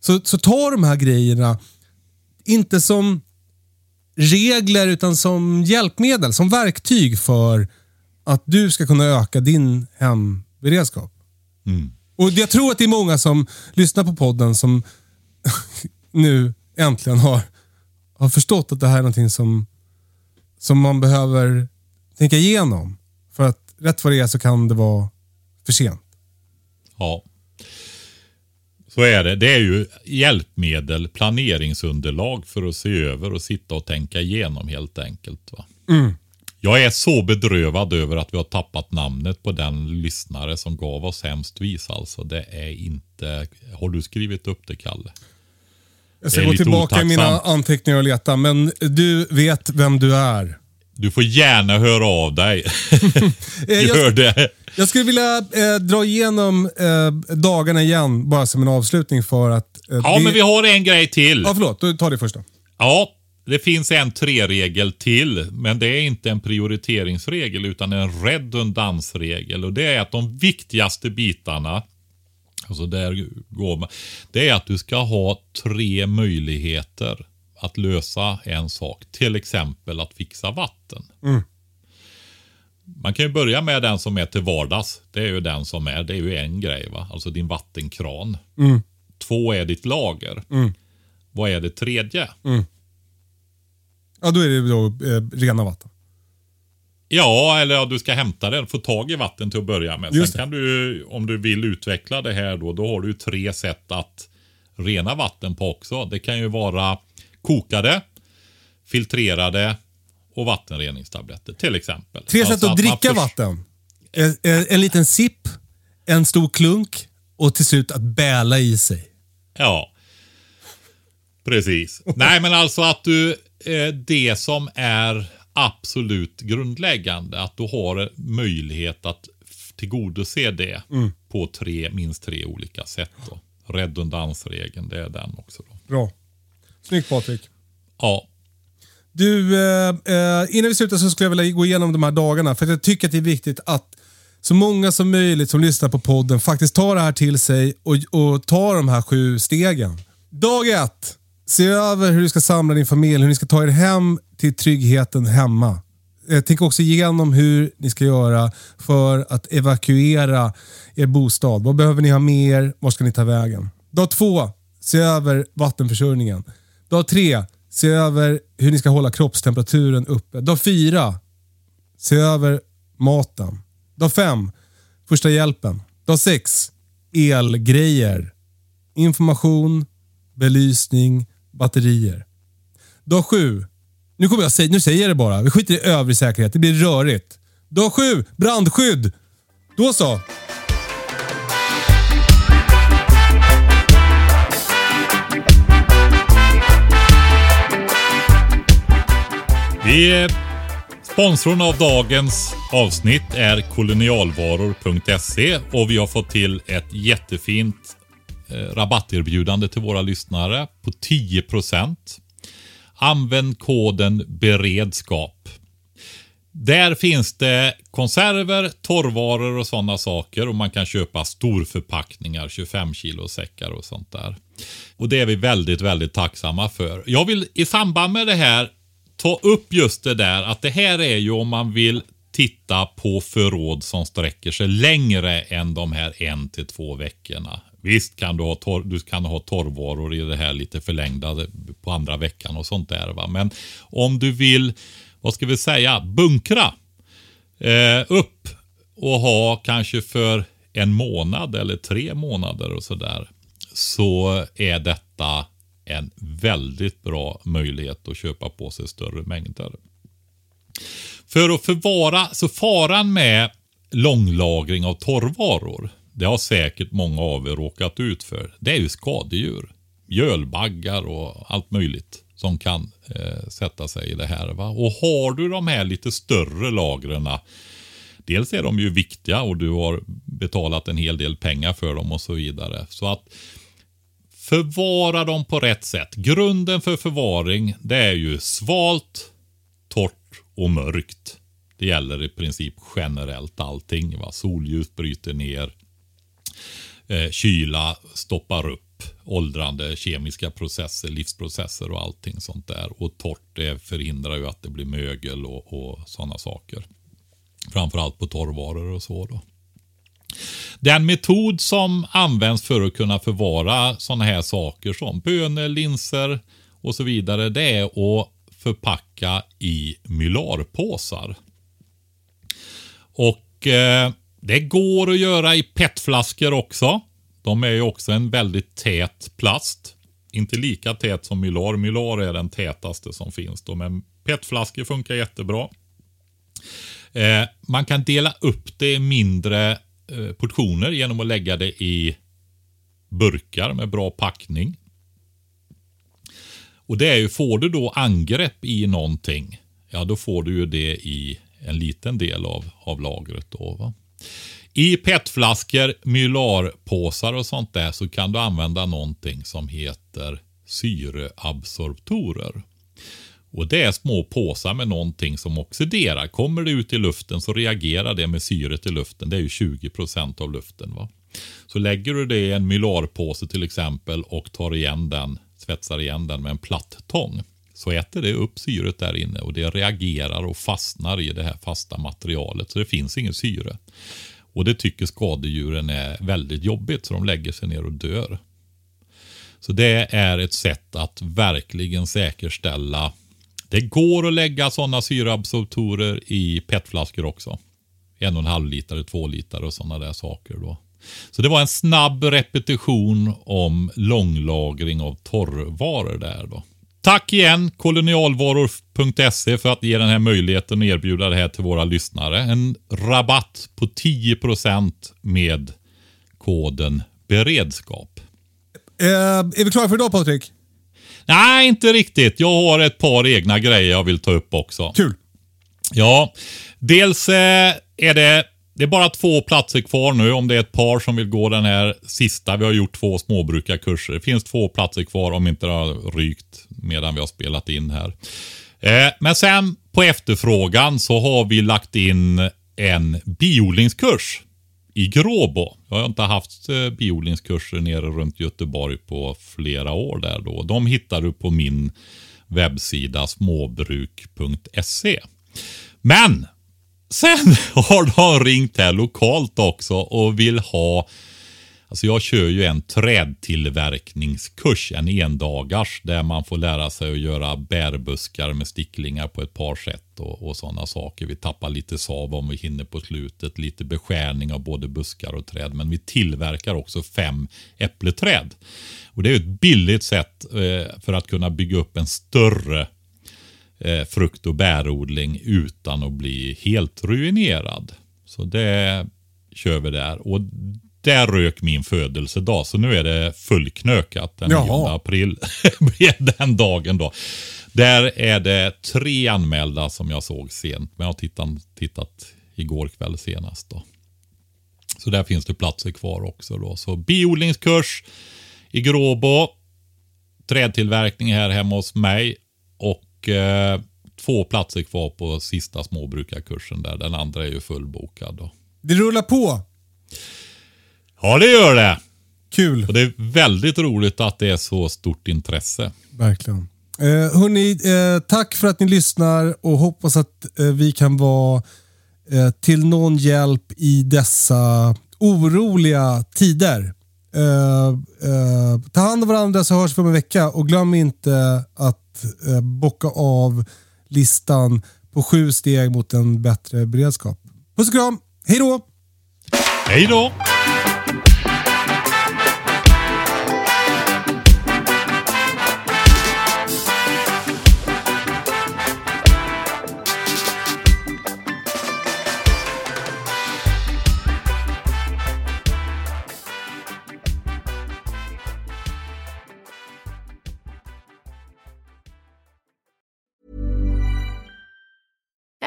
Så, så ta de här grejerna, inte som regler utan som hjälpmedel, som verktyg för att du ska kunna öka din hemberedskap. Och Jag tror att det är många som lyssnar på podden som nu äntligen har, har förstått att det här är någonting som, som man behöver tänka igenom. För att rätt vad det är så kan det vara för sent. Ja. Så är det. Det är ju hjälpmedel, planeringsunderlag för att se över och sitta och tänka igenom helt enkelt. Va? Jag är så bedrövad över att vi har tappat namnet på den lyssnare som gav oss hemskt vis. Alltså, det är inte... Har du skrivit upp det, Kalle? Jag ska gå tillbaka i mina anteckningar och leta, men du vet vem du är. Du får gärna höra av dig. Eh, jag- Gör det. Jag skulle vilja eh, dra igenom eh, dagarna igen, bara som en avslutning för att... Eh, Ja, det... men vi har en grej till. Ja, förlåt. Du tar det första. Ja, det finns en tre-regel till, men det är inte en prioriteringsregel utan en redundansregel. Och det är att de viktigaste bitarna, alltså där går man, det är att du ska ha tre möjligheter att lösa en sak. Till exempel att fixa vatten. Man kan ju börja med den som är till vardags. Det är ju den som är, det är ju en grej va. Alltså din vattenkran. Två är ditt lager. Vad är det tredje? Ja, då är det då eh, rena vatten. Ja, eller ja, du ska hämta det. Få tag i vatten till att börja med. Just Sen kan du, om du vill utveckla det här då, då har du tre sätt att rena vatten på också. Det kan ju vara kokade, filtrerade och vattenreningstabletter till exempel. Tre sätt Alltså att dricka vatten. En, en, en liten sipp, en stor klunk och till slut att bäla i sig. Ja. Precis. Nej, men alltså att du, eh, det som är absolut grundläggande, att du har möjlighet att tillgodose det på tre, minst tre olika sätt. Då. Redundansregeln, det är den också. Då. Bra. Snyggt Patrik. Ja, Du, eh, eh, innan vi slutar så skulle jag vilja gå igenom de här dagarna. För jag tycker att det är viktigt att så många som möjligt som lyssnar på podden faktiskt tar det här till sig och, och tar de här sju stegen. Dag ett. Se över hur du ska samla din familj, hur ni ska ta er hem till tryggheten hemma. Eh, tänk också igenom hur ni ska göra för att evakuera er bostad. Vad behöver ni ha med er? Var ska ni ta vägen? Dag två. Se över vattenförsörjningen. Dag tre. Se över hur ni ska hålla kroppstemperaturen uppe. Dag fyra. Se över maten. Dag fem. Första hjälpen. Dag sex. Elgrejer. Information, belysning, batterier. Dag sju. Nu kommer jag säga, nu säger jag det bara. Vi skiter i övrig säkerhet. Det blir rörigt. Dag sju. Brandskydd. Då så. Vi, sponsorn av dagens avsnitt är kolonialvaror.se och vi har fått till ett jättefint Eh, rabatterbjudande till våra lyssnare på 10%. Använd koden beredskap. Där finns det konserver, torrvaror och sådana saker och man kan köpa storförpackningar, 25 kilo säckar och sånt där. Och det är vi väldigt, väldigt tacksamma för. Jag vill i samband med det här ta upp just det där att det här är ju om man vill titta på förråd som sträcker sig längre än de här en till två veckorna. Visst kan du ha, torr, du kan ha torrvaror i det här lite förlängda på andra veckan och sånt där. Va? Men om du vill, vad ska vi säga, bunkra eh, upp och ha kanske för en månad eller tre månader och sådär. Så är detta en väldigt bra möjlighet att köpa på sig större mängder. För att förvara, så faran med långlagring av torrvaror, det har säkert många av er råkat ut för. Det är ju skadedjur. Mjölbaggar och allt möjligt. som kan eh, sätta sig i det här. Va? Och har du de här lite större lagren, dels är de ju viktiga och du har betalat en hel del pengar för dem och så vidare. Så att förvara dem på rätt sätt. Grunden för förvaring det är ju svalt, torrt och mörkt. Det gäller i princip generellt allting. Va? Solljus bryter ner. Eh, kyla stoppar upp åldrande kemiska processer, livsprocesser och allting sånt där. Och torrt det förhindrar ju att det blir mögel och, och sådana saker. Framförallt på torrvaror och så då. Den metod som används för att kunna förvara sådana här saker som bönor, linser och så vidare. Det är att förpacka i mylarpåsar. Och eh, det går att göra i petflaskor också. De är ju också en väldigt tät plast. Inte lika tät som Mylar. Mylar är den tätaste som finns. Då, men petflaskor funkar jättebra. Eh, man kan dela upp det i mindre eh, portioner genom att lägga det i burkar med bra packning. Och det är ju, får du då angrepp i någonting, ja då får du ju det i en liten del av, av lagret. Då, va? I petflaskor, mylarpåsar och sånt där så kan du använda någonting som heter syreabsorptorer. Och Det är små påsar med någonting som oxiderar. Kommer det ut i luften så reagerar det med syret i luften. Det är ju 20 procent av luften. va. Så lägger du det i en mylarpåse till exempel och tar igen den, svetsar igen den med en platt tång så äter det upp syret där inne och det reagerar och fastnar i det här fasta materialet. Så det finns inget syre. Och det tycker skadedjuren är väldigt jobbigt så de lägger sig ner och dör. Så det är ett sätt att verkligen säkerställa. Det går att lägga sådana syreabsorptorer i petflaskor också. En och en halv liter, två liter och sådana där saker. Då. Så det var en snabb repetition om långlagring av torrvaror där då. Tack igen kolonialvaror.se för att ge den här möjligheten att erbjuda det här till våra lyssnare. En rabatt på 10% med koden beredskap. Eh, är vi klara för idag Patrik? Nej, inte riktigt. Jag har ett par egna grejer jag vill ta upp också. Kul. Ja, dels eh, är det det är bara två platser kvar nu om det är ett par som vill gå den här sista. Vi har gjort två småbrukarkurser. Det finns två platser kvar om inte det har rykt medan vi har spelat in här. Eh, men sen på efterfrågan så har vi lagt in en biodlingskurs i Gråbo. Jag har inte haft eh, biodlingskurser nere runt Göteborg på flera år där då. De hittar du på min webbsida småbruk.se. Men Sen har de ringt här lokalt också och vill ha Alltså jag kör ju en trädtillverkningskurs, en endagars, där man får lära sig att göra bärbuskar med sticklingar på ett par sätt och, och sådana saker. Vi tappar lite sav om vi hinner på slutet, lite beskärning av både buskar och träd. Men vi tillverkar också fem äppleträd. Och Det är ett billigt sätt eh, för att kunna bygga upp en större eh, frukt och bärodling utan att bli helt ruinerad. Så det kör vi där. Och där rök min födelsedag, så nu är det fullknökat den 9 april. den dagen då. Där är det tre anmälda som jag såg sent, men jag har tittat, tittat igår kväll senast. Då. Så där finns det platser kvar också. Då. Så biodlingskurs i Gråbo, trädtillverkning här hemma hos mig och eh, två platser kvar på sista småbrukarkursen där. Den andra är ju fullbokad. Då. Det rullar på. Ja, det gör det. Kul. Och det är väldigt roligt att det är så stort intresse. Verkligen. Eh, hörni, eh, tack för att ni lyssnar och hoppas att eh, vi kan vara eh, till någon hjälp i dessa oroliga tider. Eh, eh, ta hand om varandra så hörs vi om en vecka och glöm inte att eh, bocka av listan på sju steg mot en bättre beredskap. Puss och kram, hej då! Hej då!